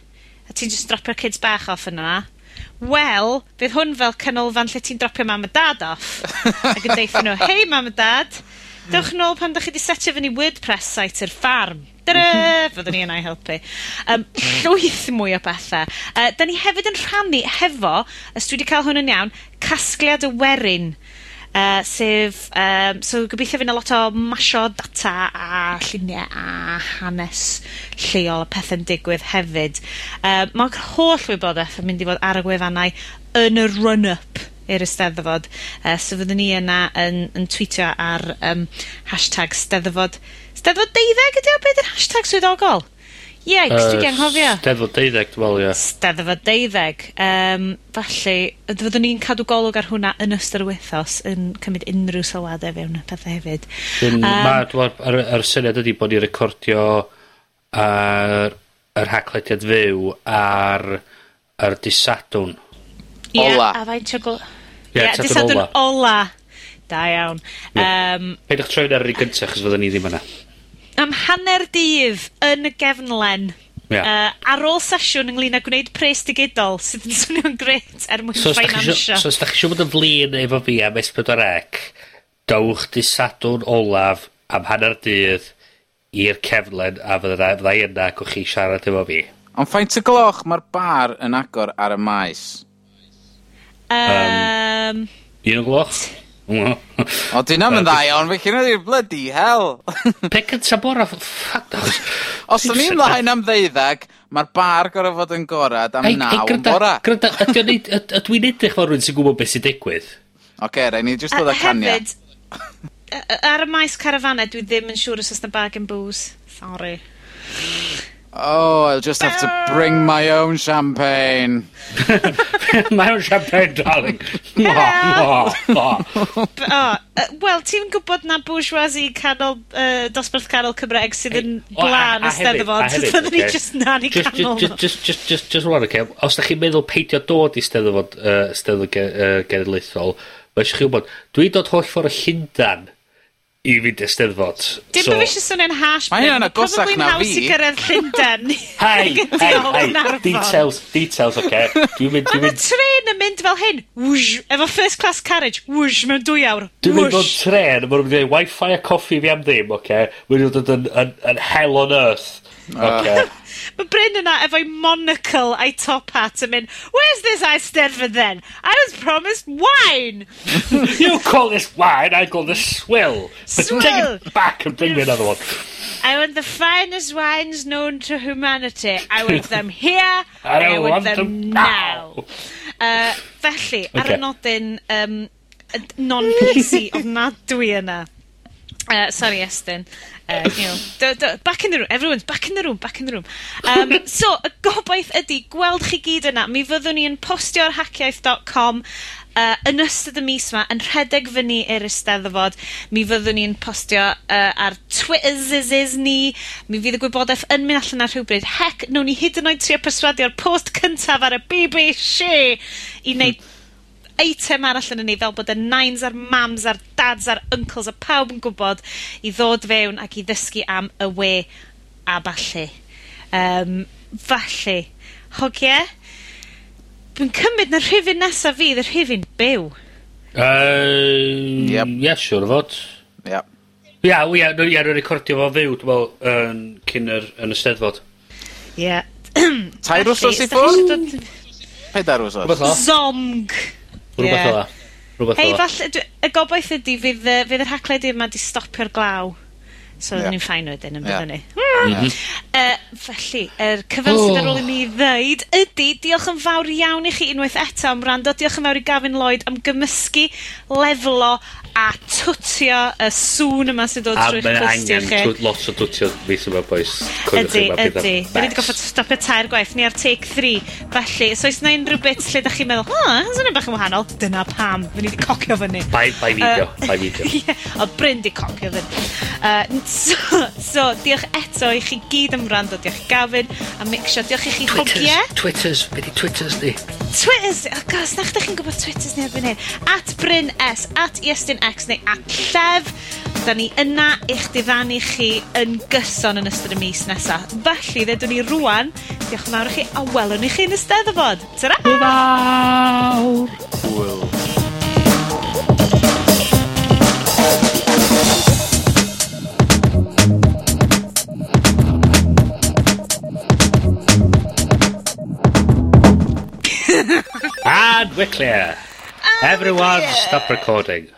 a ti'n just dropio'r kids bach off yna, Wel, bydd hwn fel canolfan lle ti'n dropio mam a dad off. ac yn deithio nhw, hei mam a dad, Dewch nôl pan dych chi wedi setio fyny WordPress site i'r ffarm. Tara! Fyddwn ni yna i helpu. Um, llwyth mwy o bethau. Uh, da ni hefyd yn rhannu hefo, os dwi wedi cael hwn yn iawn, casgliad y werin, Uh, sef, um, so gobeithio fydd a lot o masio data a lluniau a hanes lleol a pethau'n digwydd hefyd. Uh, Mae'r holl wybodaeth yn mynd i fod ar y gwefannau yn y run up i'r Eisteddfod, Uh, so fyddwn ni yna yn yn tweetio ar um, hashtag 'Steddfod. 'Steddfod deuddeg ydy o? Beth yw'r hashtag swyddogol? Ie, 'c'os dwi 'di anghofio. Yy 'Steddfod deuddeg dwi me'wl ia. 'Steddfod deuddeg. Um, felly, yy fyddwn ni'n cadw golwg ar hwnna yn ystod y wythnos yn cymryd unrhyw sylwadau fewn y pethau hefyd. Yym, ma' dwi'n me'wl yr yr syniad ydy bod ni'n recordio ar yr haclediad fyw ar yr disadwn. Ie, Ie, a faint o gw- Ie, Dydd Sadwrn ola. Da iawn. Yym. Peidiwch troi fyny ar yr un gynta, achos fyddan ni ddim yna. Am hanner dydd, yn y gefnlen. Ia. Uh, ar ôl sesiwn ynglyn â gwneud pres digidol, sydd yn swnio'n gret er mwyn so os 'dach chi isio, so os da chi isio bod yn flin efo fi am S4C, dawch disadwn olaf am hanner dydd i'r cefnlen, a fydda, fydda i yna, ac chi siarad efo fi. Ond faint y gloch mae'r bar yn agor ar y maes? Um, um, un o gloch? o, dyn am yn dda iawn, fe cyn ydy'r bloody hell. Pe cynta bora, ffac... Os o'n i'n mlaen am ddeuddag, mae'r bar gorau fod yn gorad am naw yn bora. Gryda, ydw i'n edrych fel rhywun sy'n gwybod beth sy'n digwydd? Oce, rai ni jyst dod â cania. Hefyd, ar y maes carafanau, dwi ddim yn siŵr os oes na bag yn booze. Sorry. Oh, I'll just have to bring my own champagne. my own champagne, darling. Mwah, mwah, mwah. oh, uh, Wel, ti'n gwybod na bourgeoisie canol, uh, dosbarth canol Cymreg sydd yn blaen y steddfod. fyddwn ni just na ni canol. Just, just, just, just, just one, okay. Os da chi'n meddwl peidio dod i steddfod, uh, steddfod uh, genedlaethol, mae eisiau chi wybod, dwi'n dod holl ffordd o Llundan i fynd i Steddfod. Dim so, bod fi swnio'n hash. Mae hynna'n agosach na fi. Probably haws i Llundain. Hei, hei, hei. Details, details, oce. Okay. Dwi'n mynd... Dwi mynd... tren yn mynd fel hyn. Wwsh, efo first class carriage. Wwsh, mewn dwy awr. Dwi'n mynd bod tren, mae'n mynd i wifi a coffi fi am ddim, oce. Okay. Mae'n mynd yn, yn, yn hell on earth Okay. Mae Bryn yna efo'i monocle a'i top hat yn mynd, Where's this I stand for then? I was promised wine! you call this wine, I call this swill. But swill. take it back and bring me another one. I want the finest wines known to humanity. I want them here, and, and I, I want, want them, them now. now. Uh, felly, okay. ar y nodyn um, non-PC, ofnadwy yna. Uh, sorry Estyn. Uh, you know, do, do, back in the room. Everyone's back in the room, back in the room. Um, so, y gobaith ydy, gweld chi gyd yna. Mi fyddwn ni yn postio ar hackiaeth.com uh, yn ystod y mis yma yn rhedeg fyny i'r Eisteddfod. Mi fyddwn ni'n postio uh, ar Twitter ni. Mi fydd y gwybodaeth yn mynd allan ar rhywbryd. Hec, nawn ni hyd yn oed trio perswadio'r post cyntaf ar y BBC i wneud hmm. eitem arall yn ni, fel bod y nines a'r mams a'r dads a'r uncles a pawb yn gwybod i ddod fewn ac i ddysgu am y we a ballu. Um, felly, hogie, dwi'n cymryd na rhifyn nesaf fydd y rhifyn byw. Yy, yep. ie, siwr o fod. Yep. Ia, ia, no, ia, nhw'n recordio fo fyw, dwi'n meddwl, um, cyn yr, yn y steddfod. Ie. Tair wrthos i ffwrdd? Pedair wrthos. Zomg. Rhywbeth yeah. o Rhywbeth Hei, falle, y gobaith ydy, fydd, fydd yr hacled yma di stopio'r glaw. So yeah. ni'n ffain wedyn yn byddwn ni. Mhm. Mm. Felly, yr er cyfan sydd ar ôl i mi oh. ddweud ydy, diolch yn fawr iawn i chi unwaith eto am rando. Diolch yn fawr i Gavin Lloyd am gymysgu, lefelo a twtio y sŵn yma sy'n dod trwy'ch clustia chi. A mae angen lot o twtio mis yma, boys. Ydy, ydy. Da ni wedi goffod stopio tair gwaith. Ni ar take 3. Felly, so oes na unrhyw bit lle da chi'n meddwl, ha, oh, hynny'n bach yn wahanol. Dyna pam. Fy ni wedi cocio fyny. Bai, bai fideo. Uh, bai fideo. yeah, o, Bryn di cocio fyny. Uh, so, so, diolch eto i chi gyd am rando. Diolch i Gavin. A mixio, diolch i chi hogie. Twitters, Twitters. Be di Twitters ni? Twitters. O, oh, gos, na chda chi'n gwybod Twitters ni erbyn hyn. At Bryn S. At Iestyn X neu at Llef. Da ni yna i'ch diddannu chi yn gyson yn ystod y mis nesaf. Felly, ddedwn ni rŵan. Diolch yn fawr i chi, a welwn i chi yn y steddfod. Tara! Hwyl! Hwyl. and we're clear. And Everyone, we're clear. stop recording.